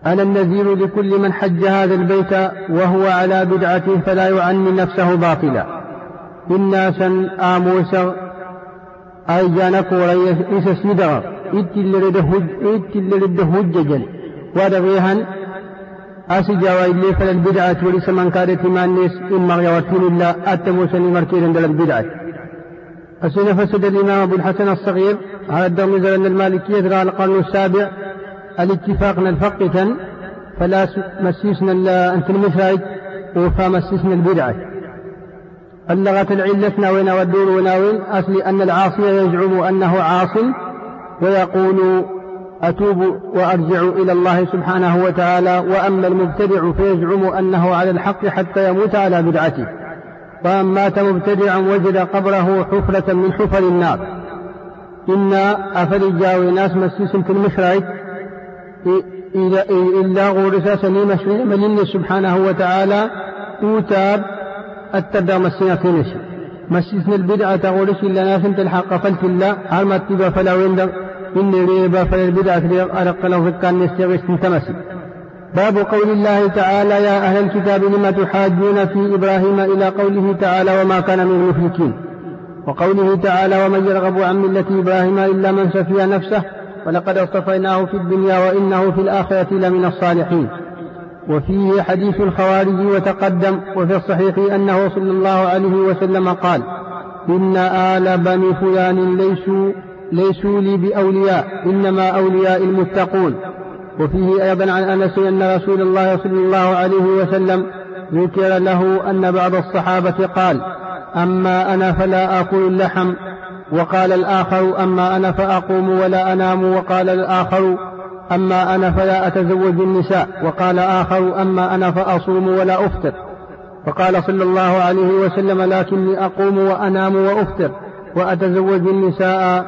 أنا النذير لكل من حج هذا البيت وهو على بدعته فلا يعني نفسه باطلا. إنا سن آموسا أي جانك وريس اللي رد هججا ودغيها أسي جاوى إلي فللبدعة وليس من كانت ما الناس إما غيورتين الله أتموسني مركيلا دل البدعة أسين فسد الإمام أبو الحسن الصغير على الدرم أن المالكية قال القرن السابع الاتفاق الفقة فلا مسيسنا أنت المشاهد وفا مسيسنا البدعة. اللغة العلة ناوين والدور وناوين أصل أن العاصي يزعم أنه عاص ويقول أتوب وأرجع إلى الله سبحانه وتعالى وأما المبتدع فيزعم أنه على الحق حتى يموت على بدعته. وأن مات مبتدعا وجد قبره حفرة من حفر النار. إنا أفرجاوي ناس مسيس في المشرك إلا غورسا سني ملين سبحانه وتعالى أوتاب التبع مسينا في نشر مسيسنا البدعة غورس إلا ناس تلحق فلت الله هل ما تبا فلا ويندر إني ريبا فلا البدعة أرق له فكان يستغيث تمسي باب قول الله تعالى يا أهل الكتاب لم تحاجون في إبراهيم إلى قوله تعالى وما كان من المشركين؟ وقوله تعالى ومن يرغب عن ملة إبراهيم إلا من سفي نفسه ولقد اصطفيناه في الدنيا وإنه في الآخرة لمن الصالحين. وفيه حديث الخوارج وتقدم وفي الصحيح أنه صلى الله عليه وسلم قال إن آل بني فلان ليسوا ليسوا لي بأولياء إنما أولياء المتقون. وفيه أيضا عن أنس أن رسول الله صلى الله عليه وسلم ذكر له أن بعض الصحابة قال أما أنا فلا آكل اللحم. وقال الآخر أما أنا فأقوم ولا أنام. وقال الآخر أما أنا فلا أتزوج النساء. وقال آخر أما أنا فأصوم ولا أفطر. فقال صلى الله عليه وسلم لكني أقوم وأنام وأفطر وأتزوج النساء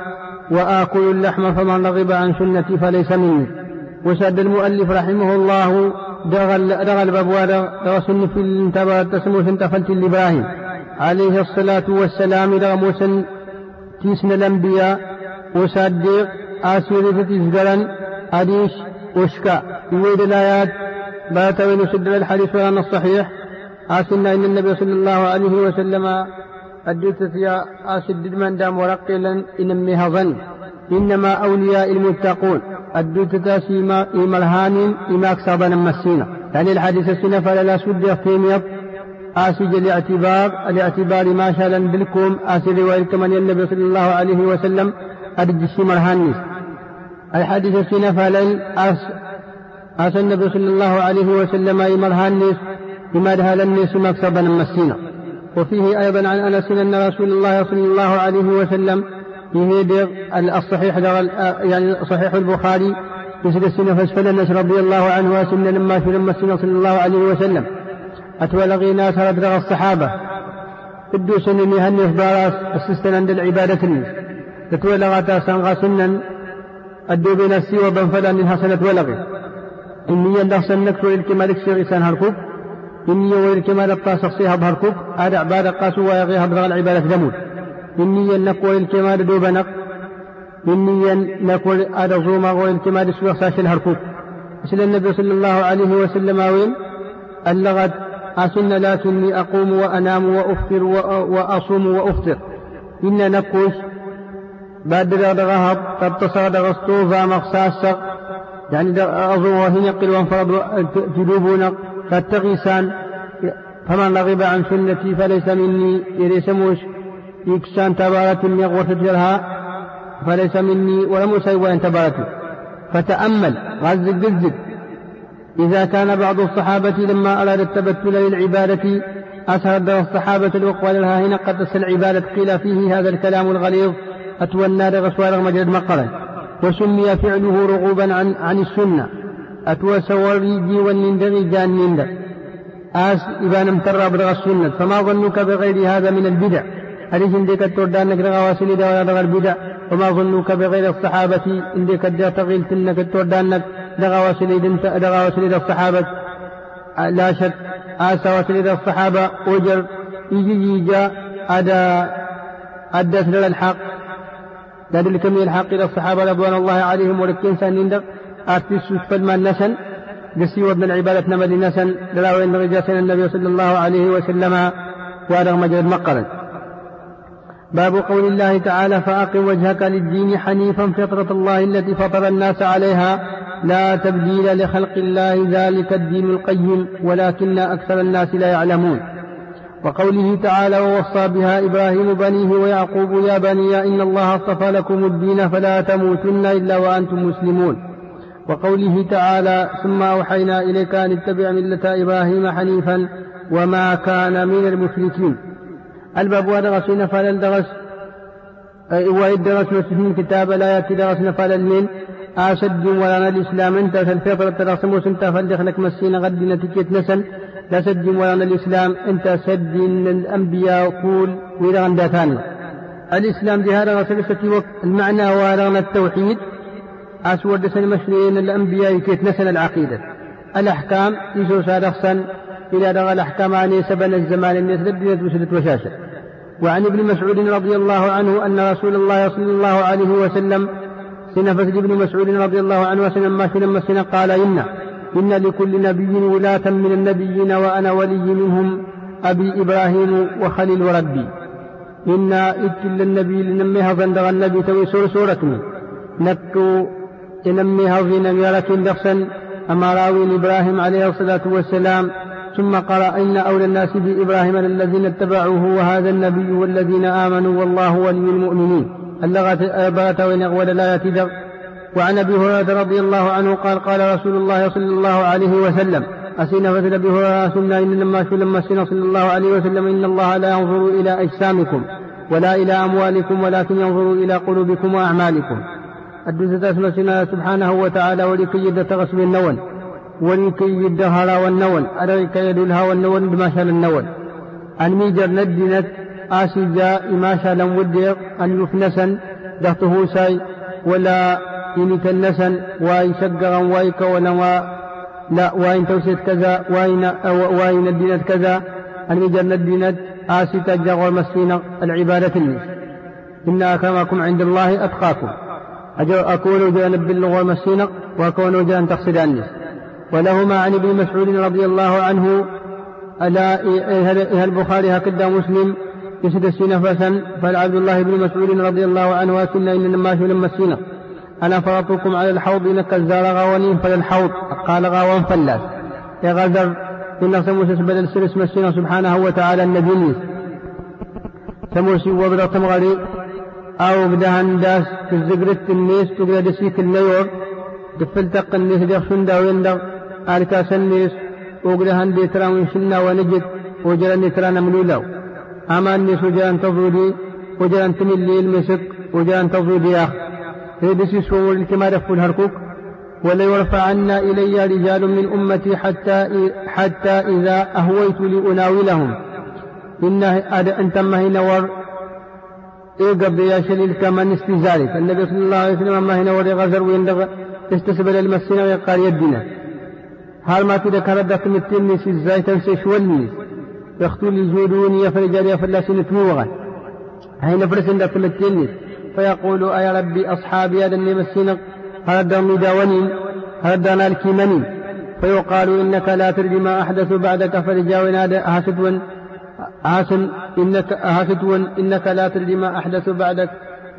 وآكل اللحم فمن رغب عن سنتي فليس مني. وسد المؤلف رحمه الله دغل دغل باب دغ سن في الانتبه تسمو سنتفلت لإبراهيم. عليه الصلاة والسلام دغ موسن تيسن الأنبياء وصدق آسير تتزقرا أديش وشكا. يويد الآيات باتوين سد الحديث وأن الصحيح آسنا إن النبي صلى الله عليه وسلم أدلت يا آسد من دام ورقلا إنميها ظن إنما أولياء المتقون. أدلت تاسيما إمرهان إماك سابنا مسينا. يعني الحديث السنة فلا سد يفتيميط آسج الاعتبار الاعتبار ما شاء بلكم آسج رواية من النبي صلى الله عليه وسلم أرجش مرهانيس الحديث السنة فلن أس أس النبي صلى الله عليه وسلم إمرهانيس بما دهل الناس مكسبا مسينا. وفيه أيضا عن أنس أن رسول الله صلى الله عليه وسلم فيه الصحيح يعني صحيح البخاري مثل السنة فاسفل الناس رضي الله عنه وسن لما في لما السنة صلى الله عليه وسلم. أتولغي ناس ردغ الصحابة. بدو سن يهني باراس السستن عند العبادة تتولغ تاسن سنا أدو بنفسي وبن فلا من حسنة ولغي إني يندخسن نكتو الكمالك سيغسان هركوب. إني والكمال الطاسق سيها بهركوب. هذا عبادة قاسوا ويغيها بغى العبادة دمود. إني نكو الكمال دوبنق إني نكو هذا زوما والكمال سوى ساشل هركوب مثل النبي صلى الله عليه وسلم وين؟ اللغت أسن لكني أقوم وأنام وأفطر وأصوم وأفطر. إن نكوش بعد ذهب قد تصاد غسطوفا مقصاص يعني أظوه هنقل وانفرد جدوبنا قد تغيسان. فمن رغب عن سنتي فليس مني يريس يكسان تبارة يغوث جرها فليس مني ولم يسوي أن تبارته فتأمل غزق غزق إذا كان بعض الصحابة لما أراد التبتل للعبادة أسهد الصحابة الأقوال لها. هنا قدس العبادة قيل فيه هذا الكلام الغليظ أتوى النار غسوار مجد مقرأ. وسمي فعله رغوبا عن, عن السنة. أتوى سوريجي والنندغي جان نندغ آس إبان امتر أبرغ السنة. فما ظنك بغير هذا من البدع؟ حديث عندك التردان نك رغا واسلي دا ولا البدع؟ وما ظنك بغير الصحابة؟ عندك الدا تغيل تنك التردان نك دغا واسلي دغا واسلي الصحابة؟ لا شك. آسى واسلي الصحابة. وجر يجي يجا أدا. أدت الحق. ذلك من الحق إلى الصحابة. رضوان الله عليهم ولكن سنندق أرتس فلما نسن. قسي وابن العبادة نمد نسن لراوين رجاسنا النبي صلى الله عليه وسلم. وأرغ مجد مقرا باب قول الله تعالى فأقم وجهك للدين حنيفا فطرة الله التي فطر الناس عليها. لا تبديل لخلق الله ذلك الدين القيم ولكن أكثر الناس لا يعلمون. وقوله تعالى ووصى بها إبراهيم بنيه ويعقوب يا بني إن الله اصطفى لكم الدين فلا تموتن إلا وأنتم مسلمون. وقوله تعالى ثم أوحينا إليك أن اتبع ملة إبراهيم حنيفا وما كان من المشركين. الباب ودرس نفل درس وإذ درس مسلم كتاب لا يأتي درس نفل المين أشد ولا الإسلام أنت الفطرة ترسم سنت فلدخلك مسين غد نتيجة نسل لا سد ولا الإسلام أنت سد الأنبياء قول وإذا عند ثاني. الإسلام بهذا وسلسة وقت المعنى وارغنا التوحيد. أسود سن مشرين الأنبياء كيت نسل العقيدة. الأحكام يسوع صادقسا رغى الأحكام عن سبن الزمان الناس لبنت وسلت وشاشة وعن ابن مسعود رضي الله عنه أن رسول الله صلى الله عليه وسلم سنفس ابن مسعود رضي الله عنه وسلم ما سنما قال إن إن لكل نبي ولاة من النبيين وأنا ولي منهم أبي إبراهيم وخليل وربي إن إتل النبي لنميها فندغ النبي توي سور سورة. نكو إنميها في نميرة دخسا أما راوي إبراهيم عليه الصلاة والسلام ثم قرأ إن أولى الناس بإبراهيم الذين اتبعوه وهذا النبي والذين آمنوا والله ولي المؤمنين. اللغة أبات وإن لا يتذر وعن أبي هريرة رضي الله عنه قال قال رسول الله صلى الله عليه وسلم. أسينا فتل أبي هريرة سنة إن لما لما صلى الله عليه وسلم إن الله لا ينظر إلى أجسامكم ولا إلى أموالكم ولكن ينظر إلى قلوبكم وأعمالكم. الدوسة أسمى سبحانه وتعالى ولكي يد تغسل النون ولكي يد هرا والنون. أدرك يد الها والنون ما شاء النون. أن ميجر ندنت آسجا ما شاء لم وديق أن يفنسا دهته ساي ولا إن كنسا وإن شقرا وإن كونا لا وإن توسيت كذا وإن وإن الدينت كذا. أن يجرن الدينت آسي تجغ المسكين العبادة الناس إن أكرمكم عند الله أتقاكم. أكون جانب باللغة والمسكين وأكون جان تقصد الناس ولهما عن ابن مسعود رضي الله عنه ألا إيه البخاري هكذا مسلم يسد السنة فسن فالعبد الله بن مسعود رضي الله عنه أسن إن لما شو لما السنة أنا فرطكم على الحوض إنك الزار فلا الحوض قال غاوان فلاس يا غزر إن سموس بدل سرس مسينا سبحانه وتعالى النبي. سموسي وبدا تمغري أو بدا هنداس تزقرت النيس تقرأ دسيك النيور دفلتق النيس ديخ شندا ويندغ وقرا هندي ترى ونشنا ونجد وجرى ترى نملولو أما النيس وجرى تضودي وجرى تملي المسك وجرى تضودي أخ بسيس كما دفل هركوك؟ وليرفعن إلي رجال من أمتي حتى حتى إذا أهويت لأناولهم. إن أنت ما هنا ور إيقب يا شليل كمن استزارك النبي صلى الله عليه وسلم ما هنا ور غزر ويندغ استسبل المسينة ويقال يدنا. هل ما تذكر كردت متني سيزاي تنسي شولني يختول جودوني يفرجال يفلسين تموغا هاي نفرس عندك متني فيقول أي ربي أصحابي هذا اللي مسينا هذا مداونين هذا الكيمني فيقال إنك لا ترجي ما أحدث بعدك فرجاونا هاسدون هاسن إنك هاسدون إنك لا ترجي ما أحدث بعدك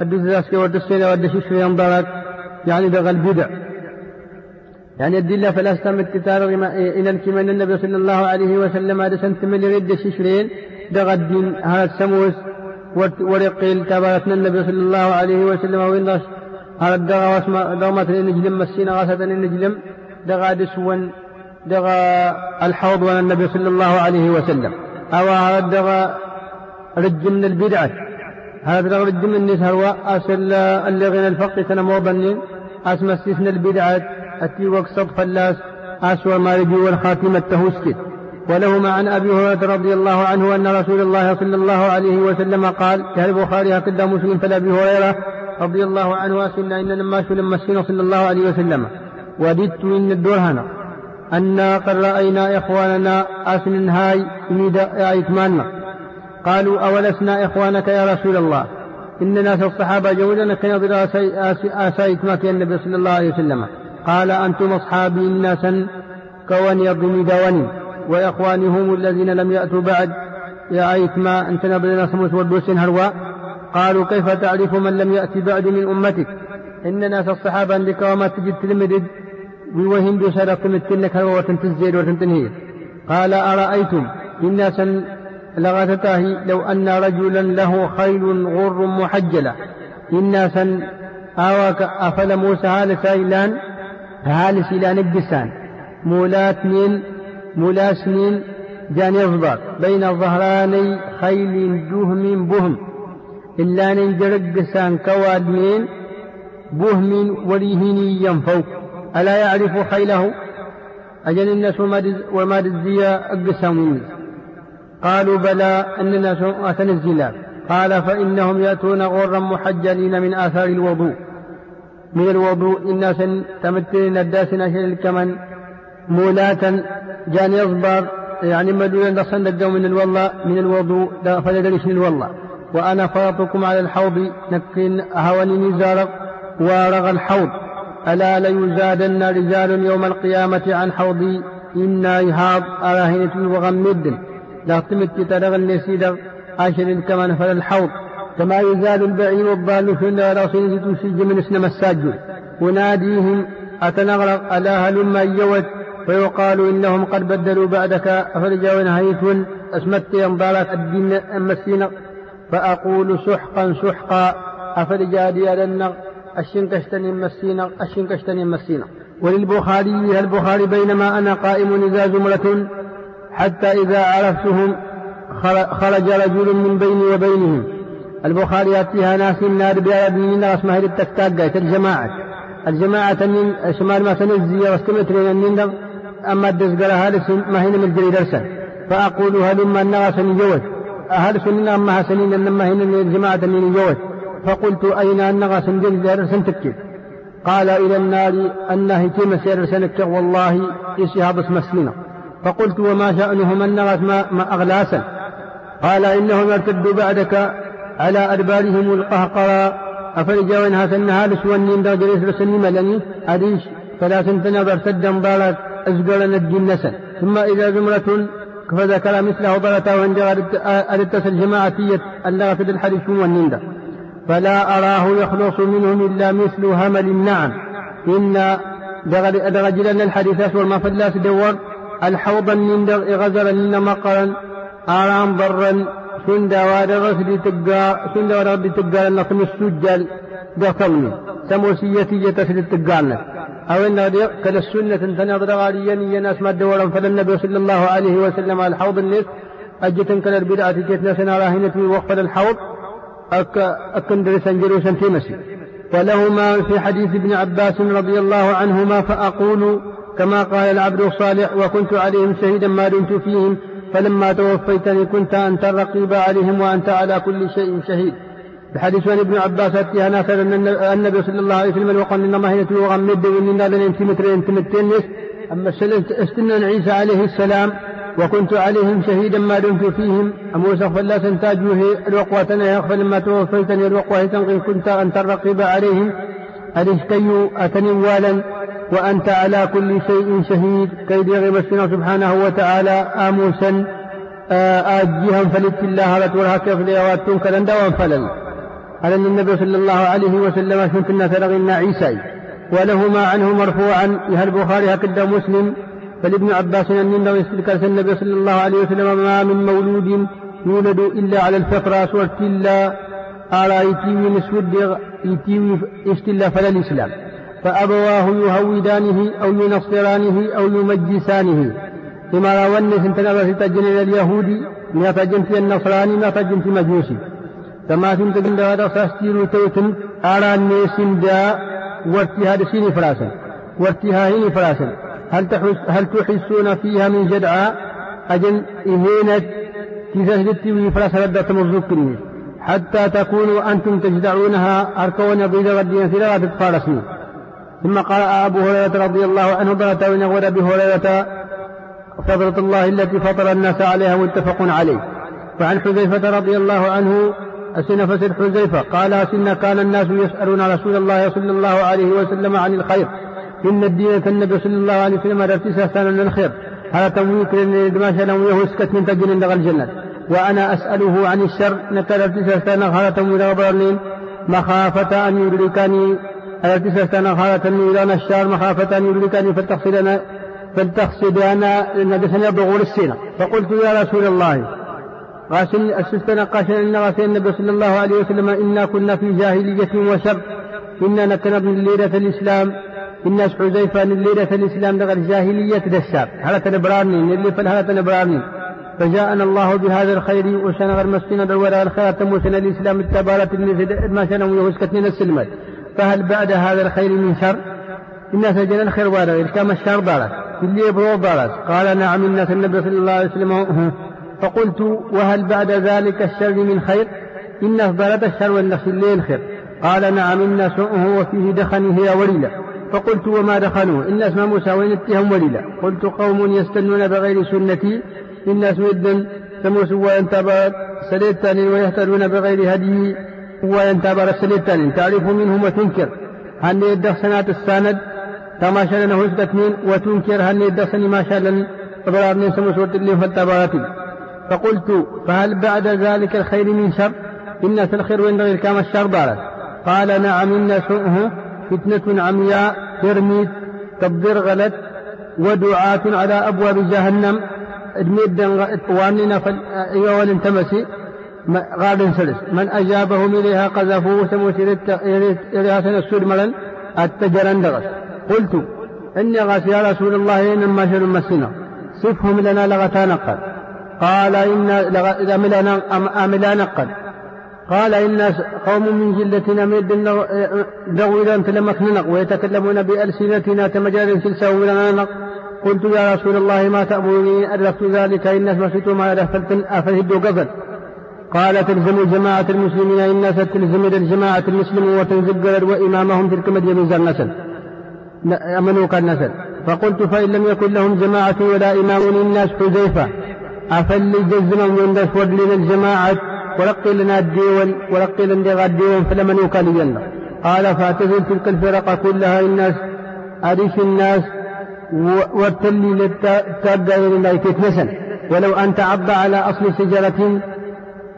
الدساسك والدسينة والدشيش ينظرك يعني دغ البدع يعني الدلة فلا استمت كتاب إلى الكمن النبي صلى الله عليه وسلم هذا سنت من يريد ششرين دغ الدين هذا السموس ورقيل تبارتنا النبي صلى الله عليه وسلم وإن هذا الدغا واسمع دومة النجلم مسينا غاسة النجلم دغا دسون دغا الحوض وأنا النبي صلى الله عليه وسلم. أو هذا الدغا رج من البدعة. هذا دغا رج من الناس هو أسل اللي غنى الفقه سنة موضنين أسمى استثنى البدعة. أتي وقصد فلاس أسوى ما رجي والخاتمة تهوسكت ولهما عن أبي هريرة رضي الله عنه أن رسول الله صلى الله عليه وسلم قال في البخاري هكذا مسلم فلابي هريرة رضي الله عنه أسنا إن لما لما صلى الله عليه وسلم. وددت إن الدرهن أن قد رأينا إخواننا أسن هاي يميد إتماننا قالوا أولسنا إخوانك يا رسول الله؟ إن ناس الصحابة جودنا كان يضر آسا إتماك النبي صلى الله عليه وسلم. قال أنتم أصحابي الناس كون يضم داوني وإخواني هم الذين لم يأتوا بعد يا أيت ما أنت نبلنا سموس والدوسين هروا قالوا كيف تعرف من لم يأتي بعد من أمتك؟ إن ناس الصحابة عندك وما تجد تلمدد ووهم بشرف متنك هروا وتنتزيد وتنتنهي. قال أرأيتم؟ إن ناسا لغتته لو أن رجلا له خيل غر محجلة. إن ناسا آواك أفل موسى هذا هذا سيلان الجسان مولات من مولاس من جان يصبر بين ظهراني خيل جهم بهم. إلا ننجرق سان كواد من بهم وليهني ينفوك ألا يعرف خيله؟ أجل الناس وما الزيا أقسم قالوا بلى أن الناس أتنزلا. قال فإنهم يأتون غرا محجلين من آثار الوضوء. من الوضوء الناس تمثلين الداس أشل الكمن مولاة جان يصبر يعني مدولا لصن من الوضوء من الوضوء فلدرش من الوضوء؟ وأنا فرطكم على الحوض نكن هوني نزارق ورغ الحوض. ألا ليزادن رجال يوم القيامة عن حوضي؟ إنا إهاب أراهنة وغمد. لا تمت ترغ النسيد عشر كما نفل الحوض. كما يزاد البعير والضال في النار تسج من اسنم الساجد. وناديهم أتنغرق ألا هلما يوت؟ فيقال إنهم قد بدلوا بعدك أفرجا ونهيت أسمت ينضالت الدين أمسين فأقول سحقا سحقا. أفرجا ديالنا الشنكشتني مسينا الشنكشتني مسينا وللبخاري البخاري بينما أنا قائم إذا زمرة؟ حتى إذا عرفتهم خرج رجل من بيني وبينهم. البخاري يأتيها ناس النار بأرد من اسمها التكتاق الجماعة الجماعة من شمال ما سنزي واستمترين النندر أما الدزقرة هالسن ما هنا من الجري درسا فأقول هلما النغس جوت أهل سنين أما سنين أنما هنا من الجماعة من جوت فقلت أين النغس جري سنتكي قال إلى النار أنه كما سير سنك؟ والله إشهاب اسم السنة فقلت وما شأنهم النغس ما, ما أغلاسا قال إنهم ارتدوا بعدك على أدبارهم القهقرى. أفرجا وإنها سنها لسوى دا جريس رسني ملني. أديش ثلاث تنظر سدا ضالت أزقر نجي النسل ثم إذا زمرة فذكر مثله ضلتا وعند أردت الجماعتية اللغة الحديث والنندا فلا أراه يخلص منهم إلا مثل همل النعم. إن دغجلن الحديثات والمفلاس دور الحوض النندغ غزل لنا مقرا آرام ضرا دخلني سموسيتي يتسل التقالنا أو أن كل السنة تنظر غاليا يناس ما دورا فالنبي صلى الله عليه وسلم على الحوض الناس أجتن كل البدعة جتنا سنا راهنة وقف الحوض. أك أكن درسا جلوسا في مسجد. ولهما في حديث ابن عباس رضي الله عنهما فأقول كما قال العبد الصالح وكنت عليهم شهيدا ما دمت فيهم فلما توفيتني كنت أنت الرقيب عليهم وأنت على كل شيء شهيد. بحديث عن ابن عباس أتيها ناس أن النبي صلى الله عليه وسلم وقال إنما هي وغمد وإننا لن ينتمتر ينتمتين أما استنى عيسى عليه السلام وكنت عليهم شهيدا ما دمت فيهم. موسى فلا تنتاجه الوقوة يغفر لما توفيتني الوقوة كنت أنت الرقيب عليهم. أرشكي أتني والا وأنت على كل شيء شهيد. كيد يغيب سبحانه وتعالى آموسا آجيها فلت الله رتولها كيف ليواتون كلن دوام فلل على النبي صلى الله عليه وسلم شنت الناس رغينا عيسى. ولهما عنه مرفوعا. يها البخاري هكذا مسلم. فلابن عباس أن النبي صلى الله عليه وسلم ما من مولود يولد إلا على الفطرة سورة الله على يتيوي نسود يتيوي استلا فلا الإسلام. فأبواه يهودانه أو ينصرانه أو يمجسانه. لما راوني سنتنا ستجن اليهودي ما تجن في النصراني ما تجن في مجوسي. كما سنتجن هذا ساستيرو توتن على الناس دا وارتهاد سيني فراسا. وارتهاهين فراسا. هل, تحس هل تحسون فيها من جدعاء أجل إهينة تزهدت فراسا لدى تمزوكني حتى تكونوا أنتم تجدعونها أركون بيد غدين ثلاثة تتفارسون ثم قال أبو هريرة رضي الله عنه بلت ونغود أبي هريرة فضلة الله التي فطر الناس عليها متفق عليه. وعن حذيفة رضي الله عنه أسن فسر حذيفة قال أسن كان الناس يسألون رسول الله صلى الله عليه وسلم عن الخير. إن الدين النبي صلى الله عليه وسلم سنة من الخير. هذا تمويك ما شاء الله يهوسكت من تجن دغ الجنة. وأنا أسأله عن الشر نكر تسع سنة هذا تمويك مخافة أن يدركني سنة هذا تمويك الشر مخافة أن يدركني فلتقصدنا فلتقصد أنا نجسني بغور السنة فقلت يا رسول الله غاسل السستنا قاشن إن غاسل النبي صلى الله عليه وسلم إنا كنا في جاهلية وشر. إنا نكنا من ليلة الإسلام. الناس حذيفة من ليلة الإسلام دغر جاهلية دشاب هذا تنبراني اللي فل هذا تنبراني. فجاءنا الله بهذا الخير وشنغر مسكنا دورا الخير تموتنا الإسلام التبارة ما شنو يوسكتنا السلمة. فهل بعد هذا الخير من شر؟ الناس جل الخير وارد كما الشر بارد اللي يبرو بارد قال نعم الناس النبي صلى الله عليه وسلم. فقلت وهل بعد ذلك الشر من خير؟ إن أفضلت الشر والنفس الليل خير. قال نعم إن سوءه وفيه دخن هي وليلة. فقلت وما دخلوه إن اسم موسى وين اتهم وليلة. قلت قوم يستنون بغير سنتي. إن اسم سموس وينتبر سليتان ويهتدون بغير هدي. وينتبر سليتان تعرف منهم وتنكر. هل يدخ سنة الساند؟ تماشى لنا هزقتنين وتنكر. هل يدخ ما شاء لنا فبرارني سموس وتلين فالتبارتين فقلت فهل بعد ذلك الخير من شر؟ إن في الخير وين كما الشر بارد قال نعم إن سوءه فتنة عمياء ترميد تبذر غلت ودعاة على أبواب جهنم. ادميد واننا يوال انتمسي غاد سلس. من أجابهم إليها قذفوه سموت إليها سنسود ملن التجرن دغس. قلت إني غاس يا رسول الله إنما شر مسنا صفهم لنا لغتا نقل. قال إن أملا نقل. قال إن قوم من جلتنا مد ذوي تلمك ننق ويتكلمون بألسنتنا تمجال سلسة ولنا قلت يا رسول الله ما تأمرني؟ أدركت ذلك. إن مسيت ما أدخلت أفهد قفل قال تلزم جماعة المسلمين إن ستلزم الجماعة المسلمين وتنزق وإمامهم تلك مدينة النسل أمنوا النسل فقلت فإن لم يكن لهم جماعة ولا إمام الناس حذيفة أفل جزم من دس لنا الجماعة. ولقي لنا الديون ولقي لنا الديون فلمن يكالي قال فاعتزل تلك الفرق كلها الناس أريش الناس وارتلي للتابع إلى كتنسا ولو أن تعض على أصل شجرة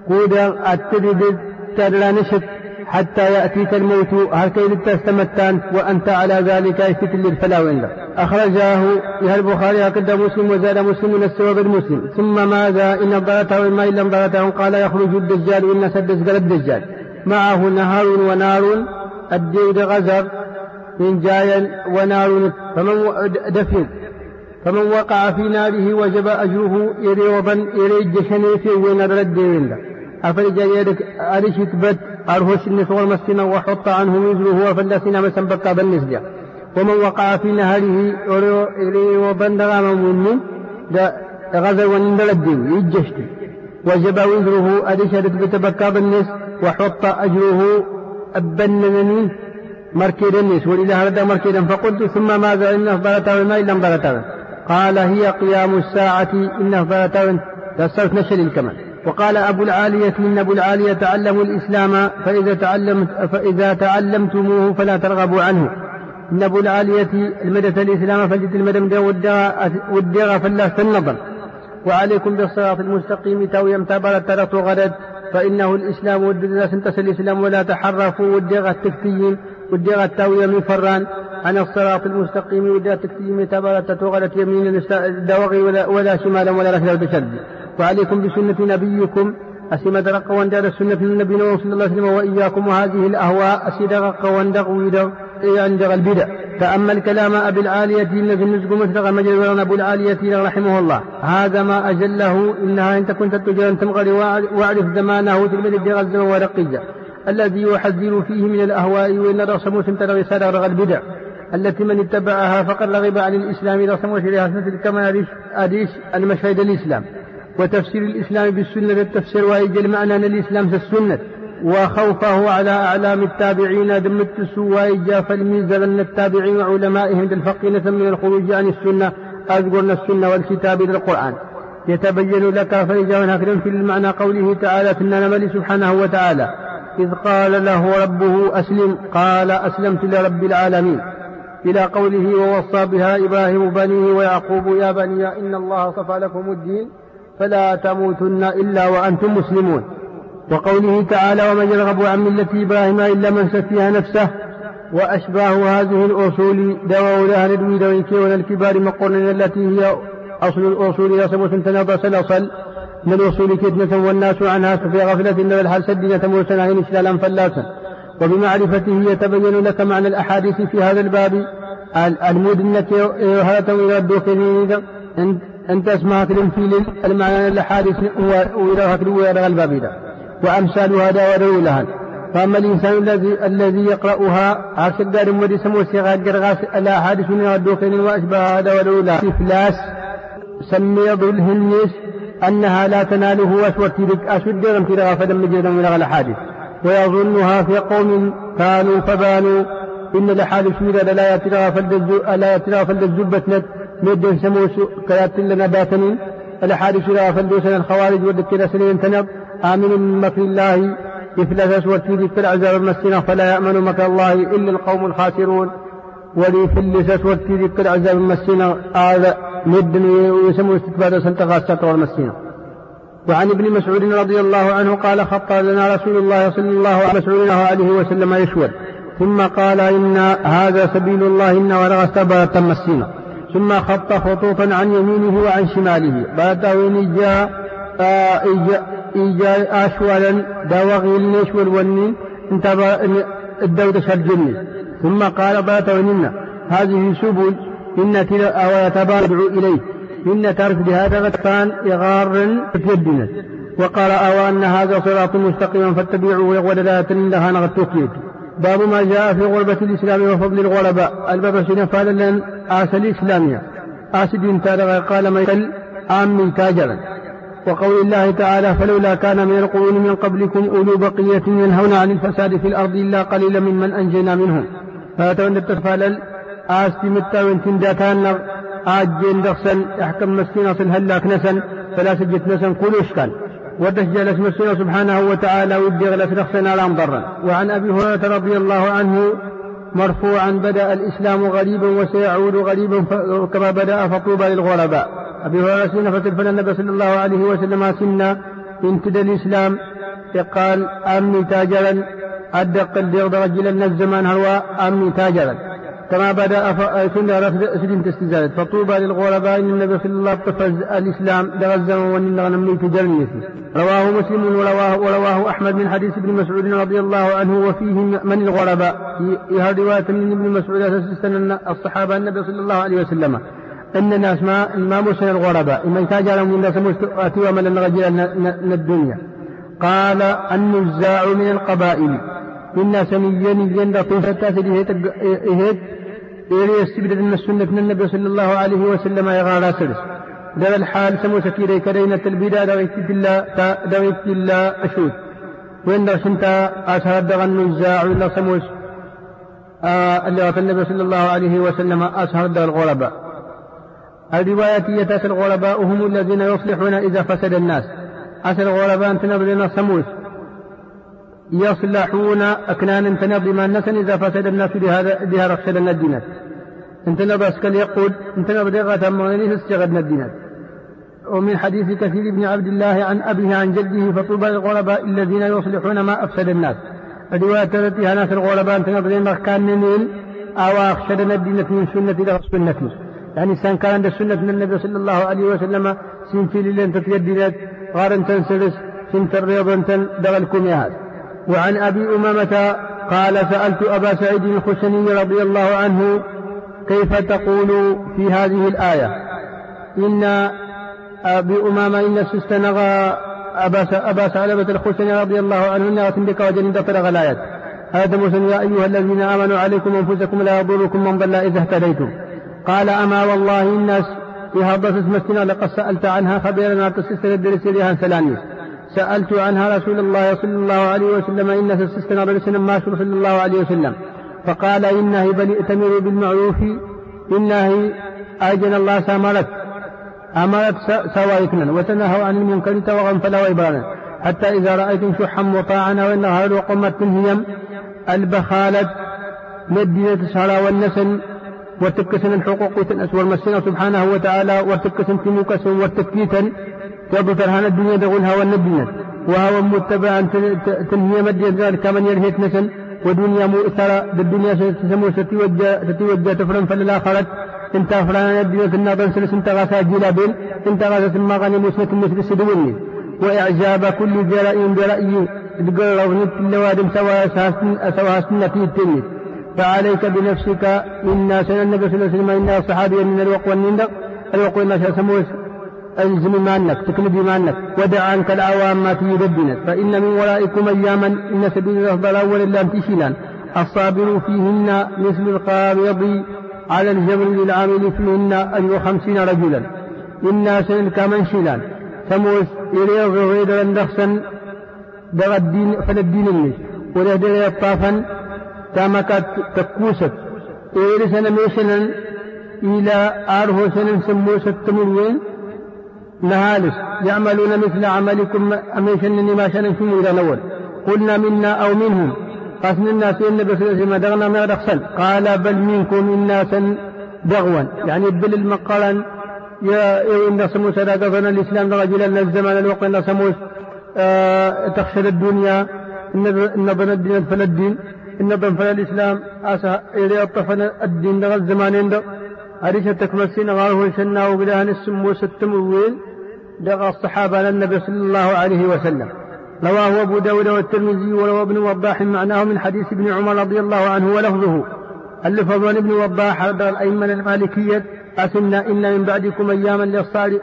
قود التدد نشط حتى يأتيك الموت كي تستمتان وأنت على ذلك يفتل للفلاوين أخرجاه إلى البخاري هكذا مسلم وزاد مسلم من السبب المسلم. ثم ماذا؟ إن ضرته وما إن لم ضرته. قال يخرج الدجال إن سدس الدجال. معه نهار ونار. الدين غزر من جايا ونار. فمن دفن. فمن وقع في ناره وجب أجره يري وبن يري جشني في أفرج يدك أرش تبت أرهش النسوة المسكين وحط عنه وزره وفلسنا مسن بقى بالنسبة ومن وقع في نهره وبندغ من غزا ونندل الدين يجشت. وجب وزره أدشرت بتبكى بالنس وحط أجره أبننني مركيد النس. ولله هذا مركيدا فقلت ثم ماذا إن أفضلته ما إلا أفضلته قال هي قيام الساعة إن أفضلته تسرت نشر الكمال. وقال أبو العالية إن أبو العالية تعلموا الإسلام فإذا تعلمت فإذا تعلمتموه فلا ترغبوا عنه. إن أبو العالية المدة الإسلام فجد المدى والدغى فلا النظر وعليكم بالصراط المستقيم تو يمتبر ترت غدد فإنه الإسلام والدنيا سنتس الإسلام ولا تحرفوا. والدغى التكتيم والدغى التاوية من فران. عن الصراط المستقيم والدغى التكتيم تبرت تغلت يمين الدوغي ولا, ولا شمالا ولا ركلا بشد وعليكم بسنة نبيكم. أسمد رق وندر السنة النبي صلى الله عليه وسلم وإياكم وهذه الأهواء. أسيد رق وندق ويدر عند البدع. تأمل كلام أبي العالية الذي نزق مثلق مجد أبو العالية رحمه الله. هذا ما أجله إنها إن كنت تجرا تمغري واعرف زمانه تلمد غزة ورقية الذي يحذر فيه من الأهواء وإن رسم سمتر رسالة رغى البدع. التي من اتبعها فقد رغب عن الإسلام رسم وشريعة كما أديش المشهد الإسلام. وتفسير الإسلام بالسنة التفسير ويجل معنى أن الإسلام في السنة. وخوفه على أعلام التابعين دم التسوى جاف الميزة أن التابعين وعلمائهم الفقينة من الخروج عن السنة. أذكرنا السنة والكتاب للقرآن. يتبين لك فرجاء هكذا في المعنى قوله تعالى في النمل سبحانه وتعالى. إذ قال له ربه أسلم. قال أسلمت لرب العالمين. إلى قوله ووصى بها إبراهيم بنيه ويعقوب يا بني إن الله صفى لكم الدين. فلا تموتن إلا وأنتم مسلمون. وقوله تعالى ومن يرغب عن ملة إبراهيم إلا من سفيها نفسه. وأشباه هذه الأصول دواء لها ندوي دويك الكبار مقرن التي هي أصل الأصول إذا سموت تناضى سلصل. من الأصول كدنة والناس عنها في غفلة إن الحال سدنة موسنا إشلالا فلاسا وبمعرفته يتبين لك معنى الأحاديث في هذا الباب. المدنة هاتوا إلى الدوكين أنت اسمها في المعنى الأحاديث وإلى إذا وأمثال هذا ودولها فأما الإنسان الذي الذي يقرأها عكس دار مدي سمو سيغا جرغاس الأحاديث من الدوكين وأشبه هذا ودولها إفلاس سمي الهنيس أنها لا تناله أسود أسود تلغى فدم جيدا من الأحاديث ويظنها في قوم كانوا فبانوا إن الأحاديث من لا فلد الزبة ند سموس كيات لنا باتنين الأحاديث لا فلدوسنا الخوارج ودكنا سنين تنب آمن من مكر الله. إفلس أسود في ذكر العذاب المسكين. فلا يأمن مكر الله إلا القوم الخاسرون. ولي فلس أسود في ذكر العذاب المسكين. هذا مد ويسمى استكبار سنتغى الستر والمسكين وعن ابن مسعود رضي الله عنه قال خط لنا رسول الله صلى الله عليه وسلم يشول ثم قال إن هذا سبيل الله إن ورغ استبرة مسينا ثم خط خطوطا عن يمينه وعن شماله. بعد وين جاء إجا أشوالا داوغي النشول والنين انتبه الدودة شرجني. ثم قال بات وننا هذه سبل إن تلا ويتبادع إليه. إن ترك بهذا غتفان إغار تيدنا وقال أو أن هذا صراط مستقيما فاتبعوه ودلالة لها نغتوكيت باب ما جاء في غربة الإسلام وفضل الغرباء. الباب سنفال لن آس الإسلامية. آسد تارغ قال ما يتل آمن تاجرا وقول الله تعالى فلولا كان من القرون من قبلكم أولو بقية ينهون عن الفساد في الأرض إلا قليلا ممن أنجينا منهم. فأتون التفالل آستي متى وانتن داتان آجين دخسن يحكم مسكين أصل هلاك نسن فلا سجت نسن كل إشكال. ودش جلس مسكين سبحانه وتعالى ودي غلس نفسنا لا ضرا وعن أبي هريرة رضي الله عنه مرفوعا بدأ الإسلام غريبا وسيعود غريبا كما بدأ فطوبى للغرباء. أبي هريرة سنة فتلفن النبي صلى الله عليه وسلم سنة انتدى الإسلام. قال أمني تاجرا أدق الدغد رجلا الزمان هو أمني تاجرا. كما بدأ سنة سجن تستزادت فطوبى للغرباء إن النبي صلى الله عليه وسلم دغ الزمن وإن من تجرنيس رواه مسلم ورواه, ورواه أحمد من حديث ابن مسعود رضي الله عنه وفيه من الغرباء. في رواية من ابن مسعود أن الصحابة النبي صلى الله عليه وسلم أن الناس ما ما مسلم الغرباء. اما تاجر من الناس ومن الرجال الدنيا. قال النزاع من القبائل. إن سميا يندى طوفة تاسد من السنة من النبي صلى الله عليه وسلم يغارى سرس دغ الحال سمو سكيري كرينة البداية دويت الله دويت الله أشود وإن رشنتا أشهر دغ النزاع إلا سموس آه اللي النبي صلى الله عليه وسلم أشهر دغ الغرباء. الرواية يتاس الغرباء هم الذين يصلحون إذا فسد الناس. أسر الغرباء نبلنا سموس يصلحون أكنان لما النسن إذا فسد الناس بهذا بها الدينات انت أسكال يقول انت دغة مغني استغدنا الدينات ومن حديث كثير بن عبد الله عن أبيه عن جده فطوبى للغرباء الذين يصلحون ما أفسد الناس. الرواية التي ناس الغرباء أنت نبدأ كان نميل أو أخشدنا الدينة من سنة إلى سنة. يعني سان كان عند السنة من النبي صلى الله عليه وسلم سنتي لين تتيددت غار تنسلس سنت الرياض دغلكم يا هذا. وعن أبي أمامة قال سألت أبا سعيد الخشني رضي الله عنه كيف تقول في هذه الآية؟ إن أبي أمامة إن استنغى أبا أبا سعلبة الخشني رضي الله عنه تنبك وجل دفرغ الآية هذا موسى يا أيها الذين آمنوا عليكم أنفسكم لا يضركم من ضل إذا اهتديتم. قال أما والله الناس في هذا مسكنا لقد سألت عنها خبيرا تسلسل الدرس لها سلامي سألت عنها رسول الله صلى الله عليه وسلم إن تسستنا برسنا ما صلى الله عليه وسلم. فقال إنه بل ائتمروا بالمعروف إنه أجن الله سامرت. أمرت سوائكنا وتنهوا عن المنكر توغا فلا وإبرانا حتى إذا رأيتم شحا مطاعا وإنها وقمت منهم البخالة مدينة سهرة والنسل الحقوق تنأس والمسنا سبحانه وتعالى وتكسن تموكس وتكيتا تضطر هنا الدنيا دغونها والنبينا وهو متبعا تنهي مديا ذلك كمن يرهيت نسن. ودنيا مؤثرة. بالدنيا ستسمو ستوجه ستوجه تفرن فللآخرة انت فران الدنيا كنا بنسلس انت غاسا جيلا بين انت غاسا ثم غني مسنة سدوني وإعجاب كل جرائي برأي. تقرر نت اللوادم سواء سواء سنة التنس فعليك بنفسك إنا سنة النبي صلى الله عليه وسلم إنا صحابي من الوقوى النندق الوقوى ما سموه ألزم مانك تكلبي مانك ودع عنك العوام ما تيدبنت فإن من ورائكم أياما إن سبيل الأفضل أول إلا امتشلا الصابر فيهن مثل القابض على الجبل للعامل فيهن أجر خمسين رجلا. إنا سنن كمن شلان سموس إليه غير دخسا دغ الدين فللدين النس ولا طافا تامكات تكوست إيه سنة ميشنا إلى آره سنة سموسة تموين نهالس. يعملون مثل عملكم أميشنني ما شننكم إلى الأول قلنا منا أو منهم. قسم الناس الله عليه وسلم دغنا ما دخسن. قال بل منكم الناس دغوا يعني بل المقالا يا إن سموس هذا الإسلام رجلا الزمان الوقت إن سموس آه الدنيا. إن ظن الدين فلا الدين إن ظن فلا الإسلام أسا إلي أطفنا الدين دغ الزمان دغ أريش تكمسين غاره شنا وبلان السموس التمويل دغ الصحابة للنبي صلى الله عليه وسلم. رواه أبو داود والترمذي وروى ابن وضاح معناه من حديث ابن عمر رضي الله عنه ولفظه. اللفظ عن ابن وضاح الأئمة المالكية أسمنا إن من بعدكم أياما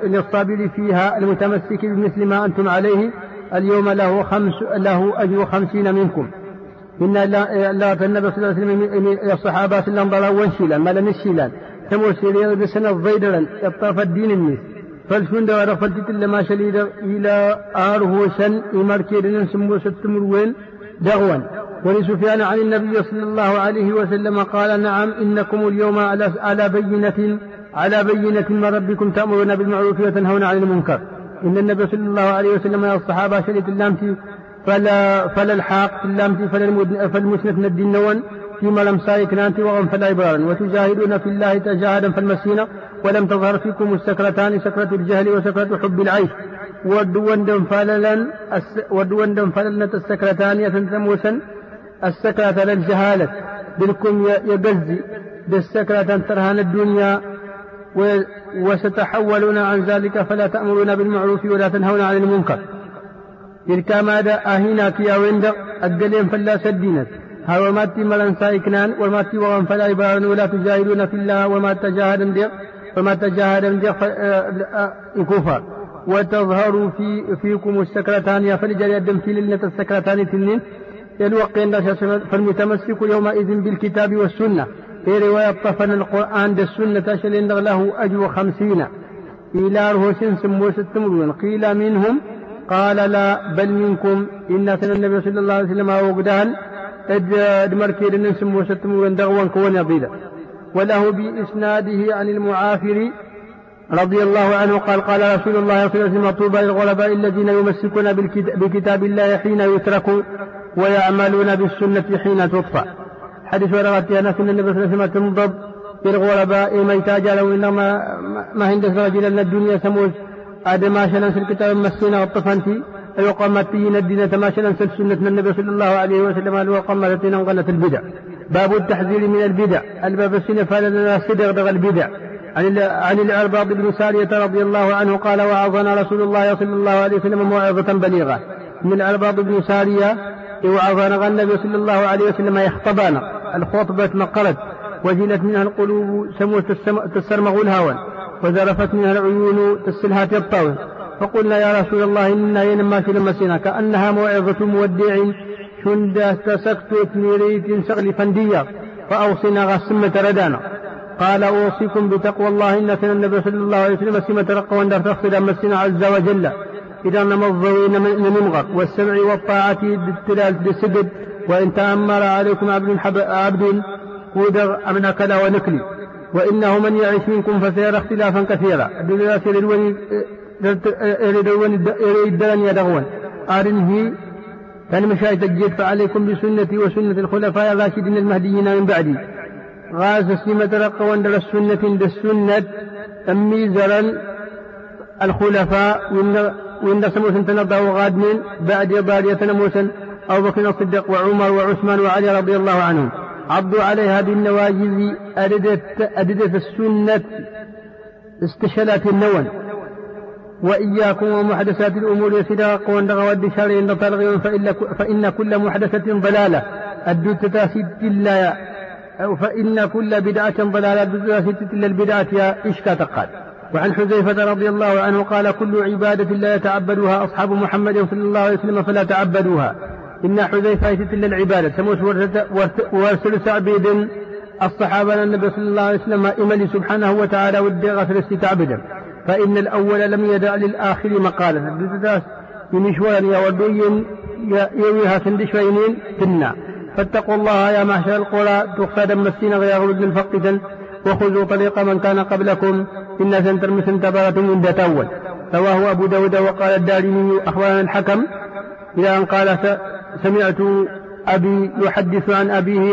للصابر فيها المتمسك بمثل ما أنتم عليه. اليوم له خمس له أجر خمسين منكم. إن الله النبي صلى الله عليه وسلم الصحابة سلم ضلا وانشيلا ما لم يشيلا. تمو سيريا بسنة ضيدرا يطاف الدين الناس فالشون دغا فلتت لما شليد إلى آره سن إمار كيدن سمو ستمر وين دغوا ولسفيان عن النبي صلى الله عليه وسلم قال نعم إنكم اليوم على على بينة على بينة من ربكم تأمرون بالمعروف وتنهون عن المنكر. إن النبي صلى الله عليه وسلم يا الصحابة شريت اللامتي فلا فلا الحاق اللامتي فلا فالمسنة الدين نون فيما لم سايك نانتي وغم فلا إبرارا. وتجاهدون في الله تجاهدا فالمسينة ولم تظهر فيكم السكرتان سكرة الجهل وسكرة حب العيش. ودون دم فللا ودون دم فللنة السكرتان يتنتموسا السكرة للجهالة بالكم يقزي بالسكرة ترهان الدنيا. وستحولون عن ذلك فلا تأمرون بالمعروف ولا تنهون عن المنكر. الدليل فلا سدينت هذا ما تي ملان سايكنان وما تي وغن فلا إبارن ولا تجاهدون في الله وما تجاهدن دير وما تجاهدن دير كفر وتظهر في فيكم السكرتان فلجل يدم في لنة السكرتان تنين يلوقين فالمتمسك يومئذ بالكتاب والسنة. في رواية طفن القرآن بالسنة شلين له أجر خمسين. إلى رهوسين سمو قيل منهم قال لا بل منكم. إن سنة النبي صلى الله عليه وسلم وقدان دمركي لنسم وستمرون دغوا كون يضيدا. وله بإسناده عن المعافر رضي الله عنه قال قال رسول الله صلى الله عليه وسلم طوبى للغرباء الذين يمسكون بكتاب الله حين يتركوا ويعملون بالسنة حين تطفى. حديث ورغت أنس أن النبي صلى الله عليه وسلم تنضب بالغرباء ما يتاجلوا إنما ما عند رجل الدنيا سموس عشان في الكتاب مسينا والطفنتي الوقمتين الدين تماشى ننسل سنة النبي صلى الله عليه وسلم الوقمتين انقلت البدع. باب التحذير من البدع. الباب السنة فلنا صدق البدع. عن عن العرباض بن سارية رضي الله عنه قال وعظنا رسول الله صلى الله عليه وسلم موعظة بليغة. من العرباض بن سارية وعظنا النبي صلى الله عليه وسلم يخطبنا. الخطبة مقرت وجلت منها القلوب سموت تسرمغ الهوى. وذرفت منها العيون تسلها الطاول فقلنا يا رسول الله إنا ينما في المسينة كأنها موعظة مودع شند استسقت نيريت سغل فندية فأوصنا غسمة ردانا قال أوصيكم بتقوى الله إن سنة النبي صلى الله عليه وسلم سمة رقى وأن تغفر مسنا عز وجل. إذا نمضوا نمغر والسمع والطاعة بالتلال بالسجد وإن تأمر عليكم عبد عبد قدر أمن كذا ونكلي. وإنه من يعيش منكم فسيرى اختلافا كثيرا. الدنيا سير يريدون يدغون أرنه مشاهد الجد فعليكم بسنتي وسنة الخلفاء الراشدين المهديين من بعدي. غاز سيمة رقا وندر السنة السنة. أمي زرل الخلفاء وإن سموسا تنضى وغادمين بعد بارية موسى أبو بكر الصديق وعمر وعثمان وعلي رضي الله عنهم. عضوا عليها بالنواجذ أردت, أردت السنة استشلت النون وإياكم ومحدثات الأمور يسداق وندغ والدشار عند طلغ فإن كل محدثة ضلالة. الدت ست أو فإن كل بدعة ضلالة الدت ست إلا البدعة إشكا تقال. وعن حذيفة رضي الله عنه قال كل عبادة لا يتعبدها أصحاب محمد صلى الله عليه وسلم فلا تعبدوها. إن حذيفة يست إلا العبادة. سموس ورسل سعبيد الصحابة النبي صلى الله عليه وسلم إملي سبحانه وتعالى ودي غسل استتعبدا فإن الأول لم يدع للآخر مقالة ينشوان يا ودوين يويها سندشوينين تنا فاتقوا الله يا معشر القرى. تخفى دم السين غير الفقدا وخذوا طريق من كان قبلكم. إن سنتر مثل تبارة من ذات أول رواه أبو داود وقال الدارمي أخبرنا الحكم. إلى أن قال سمعت أبي يحدث عن أبيه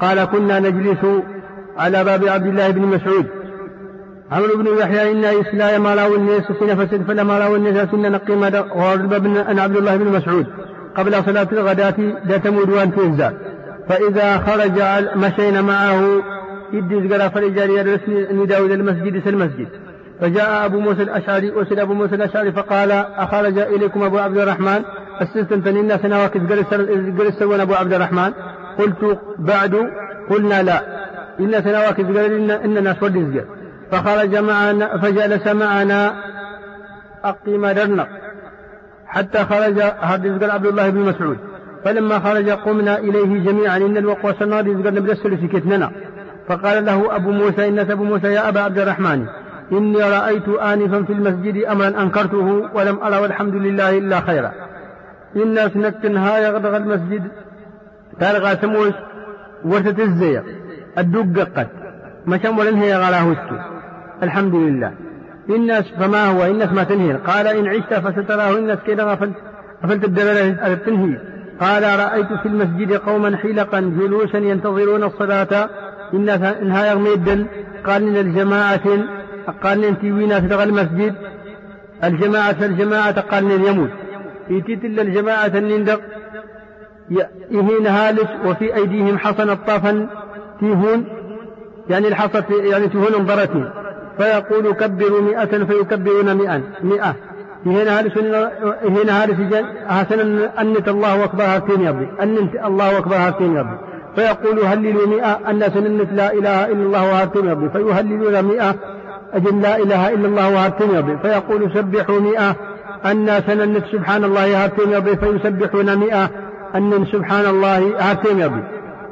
قال كنا نجلس على باب عبد الله بن مسعود. عمرو بن يحيى إن إسلاء ما لا الناس سنة فسد فلما لا الناس سنة نقيم بن أن عبد الله بن مسعود قبل صلاة الغداة ذات مدوان تنزع فإذا خرج مشينا معه يدي قرأ فلجاري نداء إلى المسجد المسجد. فجاء أبو موسى الأشعري أرسل أبو موسى الأشعري فقال أخرج إليكم أبو عبد الرحمن؟ السلسلة الناس نواكس قرس أبو عبد الرحمن. قلت بعد قلنا لا. إن سنواكس قال إن الناس ودي فخرج معنا فجلس معنا أقيم درنق. حتى خرج قال عبد الله بن مسعود. فلما خرج قمنا إليه جميعا. إن الوقوع سنادي قال نبدأ في كتننا. فقال له أبو موسى إن أبو موسى يا أبا عبد الرحمن إني رأيت آنفا في المسجد أمرا أنكرته ولم أرى والحمد لله إلا خيرا. إن سنكتنها يغدغ المسجد. تلغى سموش وتتزيق الدق قد. مشم ولن هي غلا الحمد لله. الناس فما هو؟ الناس ما تنهي. قال إن عشت فستراه. الناس كذا غفلت. غفلت الدلالة التنهي. قال رأيت في المسجد قوما حلقا جلوسا ينتظرون الصلاة. الناس إنها الدل. قال إن الجماعة قال إن تيوينا في المسجد. الجماعة الجماعة قال إن يموت. إتيت إلا الجماعة النندق يهين هالس وفي أيديهم حصن الطافا تيهون يعني الحصى يعني تيهون انضرتني. فيقول كبروا مئة فيكبرون مئة مئة. هنا هذا هنا هذا حسن أنت الله أكبر هاتين يبي أنت الله أكبر هاتين يبي فيقول هللوا مئة أن سننت لا إله إلا الله وهاتين يبي فيهللون مئة أجل لا إله إلا الله وهاتين يبي فيقول سبحوا مئة أن سننت سبحان الله هاتين يبي فيسبحون مئة. أن سبحان الله هاتين يبي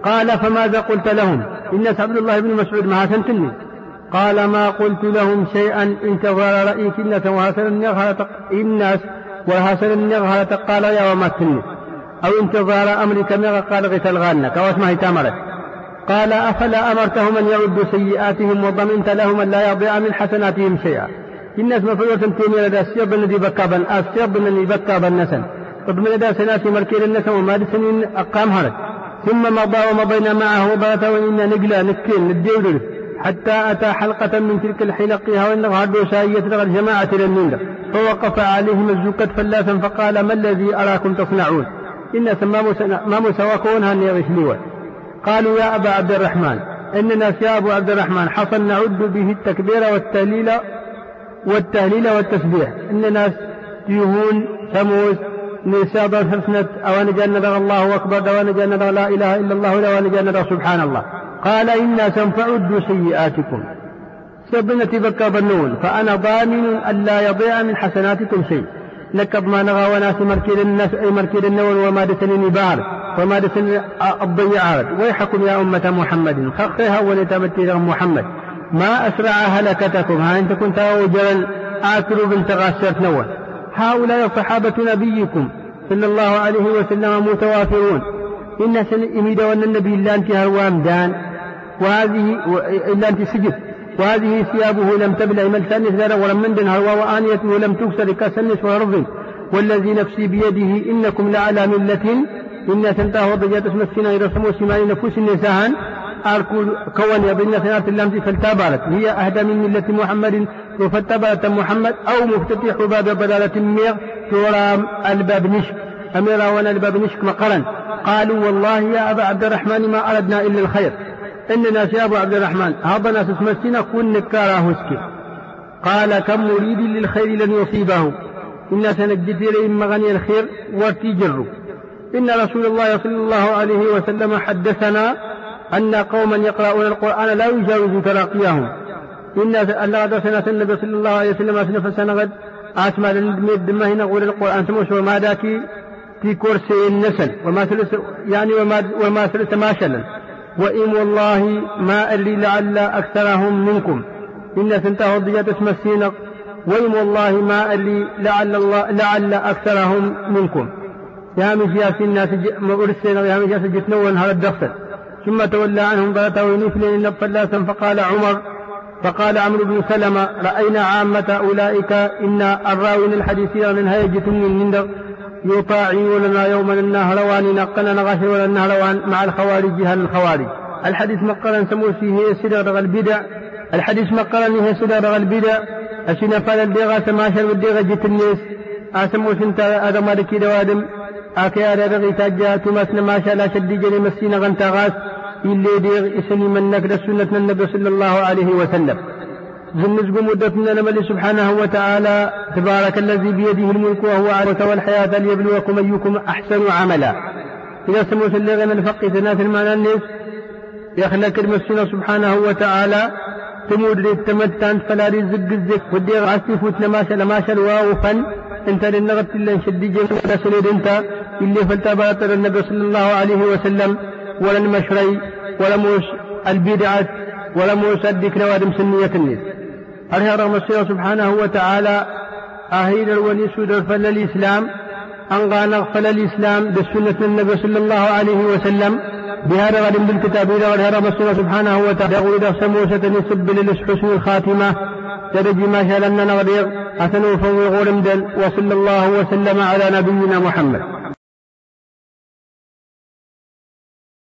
قال فماذا قلت لهم؟ إن عبد الله بن مسعود ما سنتني قال ما قلت لهم شيئا. انتظر رأي كنة وهسل النغهة الناس وهسل النغهة قال يا وما كنة أو انتظار أمرك مغا قال غسل غانك واسمه تامرت قال أفلا أمرتهم أن يعدوا سيئاتهم وضمنت لهم أن لا يضيع من حسناتهم شيئا. الناس مفروض تنتمي لدى السيب الذي بكى بن السيب الذي بكى بالنسن طب من لدى سناسي مركير النسن وما سنين أقام هرد ثم مضى ومضينا معه وبات وإنا نقلا نكين نديودل حتى أتى حلقة من تلك الحلق وإن غادوا سائية الجماعة للنيل فوقف عليهم الزكاة فلاسا فقال ما الذي أراكم تصنعون؟ إن ما مسواكون هني غسلوا قالوا يا أبا عبد الرحمن إننا يا عبد الرحمن حصل نعد به التكبير والتهليل والتهليل والتسبيح. إننا تيهون ثموس نساب حسنة أو نجند الله أكبر أو نجند لا إله إلا الله أو نجند سبحان الله. قال إنا سنفعد سيئاتكم. سبنا تبكى بنون. فأنا ضامن ألا يضيع من حسناتكم شيء. نكب ما نغى وناس مركز الناس أي مركز النون وما دسني بار وما دسني الضيعات ويحكم يا أمة محمد. خخها ولتمتي محمد. ما أسرع هلكتكم. ها أنت كنت أوجرا آكل بنت غاسرت نوى. هؤلاء صحابة نبيكم. صلى الله عليه وسلم متوافرون. إن سن إميد وأن النبي إلا أنت هروام دان. وهذه إلا أنت سجد وهذه ثيابه لم تبلع ملسانس ذرا ولم مندن هروا وآنيته لم تكسر كسنس وأرض والذي نفسي بيده إنكم لعلى ملة. إن تنتهى وضجات اسم السنة رسموا سمان نفوس النساء. كون يبين سنة اللمس فالتابرت هي أهدى من ملة محمد وفتبرت محمد أو مفتتح باب بدالة ميغ تورام الباب نشك. أميرا وأنا الباب نشك مقرا قالوا والله يا أبا عبد الرحمن ما أردنا إلا الخير. إننا يا أبو عبد الرحمن هذا ناس اسمسينا كن نكارا هسكي. قال كم مريد للخير لن يصيبه. إنا سنجد إليهم مغني الخير وارتجروا إن رسول الله صلى الله عليه وسلم حدثنا أن قوما يقرؤون القرآن لا يجاوز تراقيهم إن الله درسنا النبي صلى الله عليه وسلم سنة سنغد أسمع للمد ما هنا نقول القرآن سموش وما داكي في كرسي النسل. وما ثلث يعني وما وما ثلث ما شلل. وإن والله ما ألي لعل أكثرهم منكم. إن سنته ضيات اسم السينق. وإن والله ما ألي لعل الله لعل أكثرهم منكم. يا مشيا في الناس مرسل يا مشيا سجتنا وانهار الدخل ثم تولى عنهم بلته ونفل فلاسا فقال عمر فقال عمرو بن سلمة رأينا عامة أولئك إن الراوين الحديثين من هيجة من من يطاعوننا يوما النهروان نقنا نغاشر ولا النهروان مع الخوارج هل الخوارج؟ الحديث مقرا سمو فيه سدر البدع. الحديث مقرا هي سدر البدع. أشنا فال الدغا سماشر والدغا جت الناس. أسمو سنتا هذا مالكي دوادم أكي هذا دغي تاجا تماسنا ما شاء لا شدي جري مسينا غنتا غاس إلي ديغ إسني من نكد سنة النبي صلى الله عليه وسلم. زنزق مدتنا نملي سبحانه وتعالى تبارك الذي بيده الملك وهو على والحياة ليبلوكم أيكم أحسن عملا. إذا سموت اللي غنى الفقه ثلاث المعنى الناس يخلق كلمة سبحانه وتعالى تمود للتمتان فلا رزق الزك ودي غاسي فوت لماشا لماشا الواو فن. انت للنغت اللي نشدي جيش ولا سنيد انت. اللي فلتبارك النبي صلى الله عليه وسلم. ولا المشري ولا موش البدعة ولا موش الدك نوادم سنية الناس هل رغم السيرة سبحانه وتعالى؟ أهيد الولي سود فل الإسلام. أنغى نغفل الإسلام بالسنة النبي صلى الله عليه وسلم. بهذا غد بالكتاب إذا غد هرب سبحانه وتعالى يقول إذا سموسة يسب للحسن الخاتمة ترجي ما شاء لنا نغدير. أثنوا فوق وصلى الله وسلم على نبينا محمد.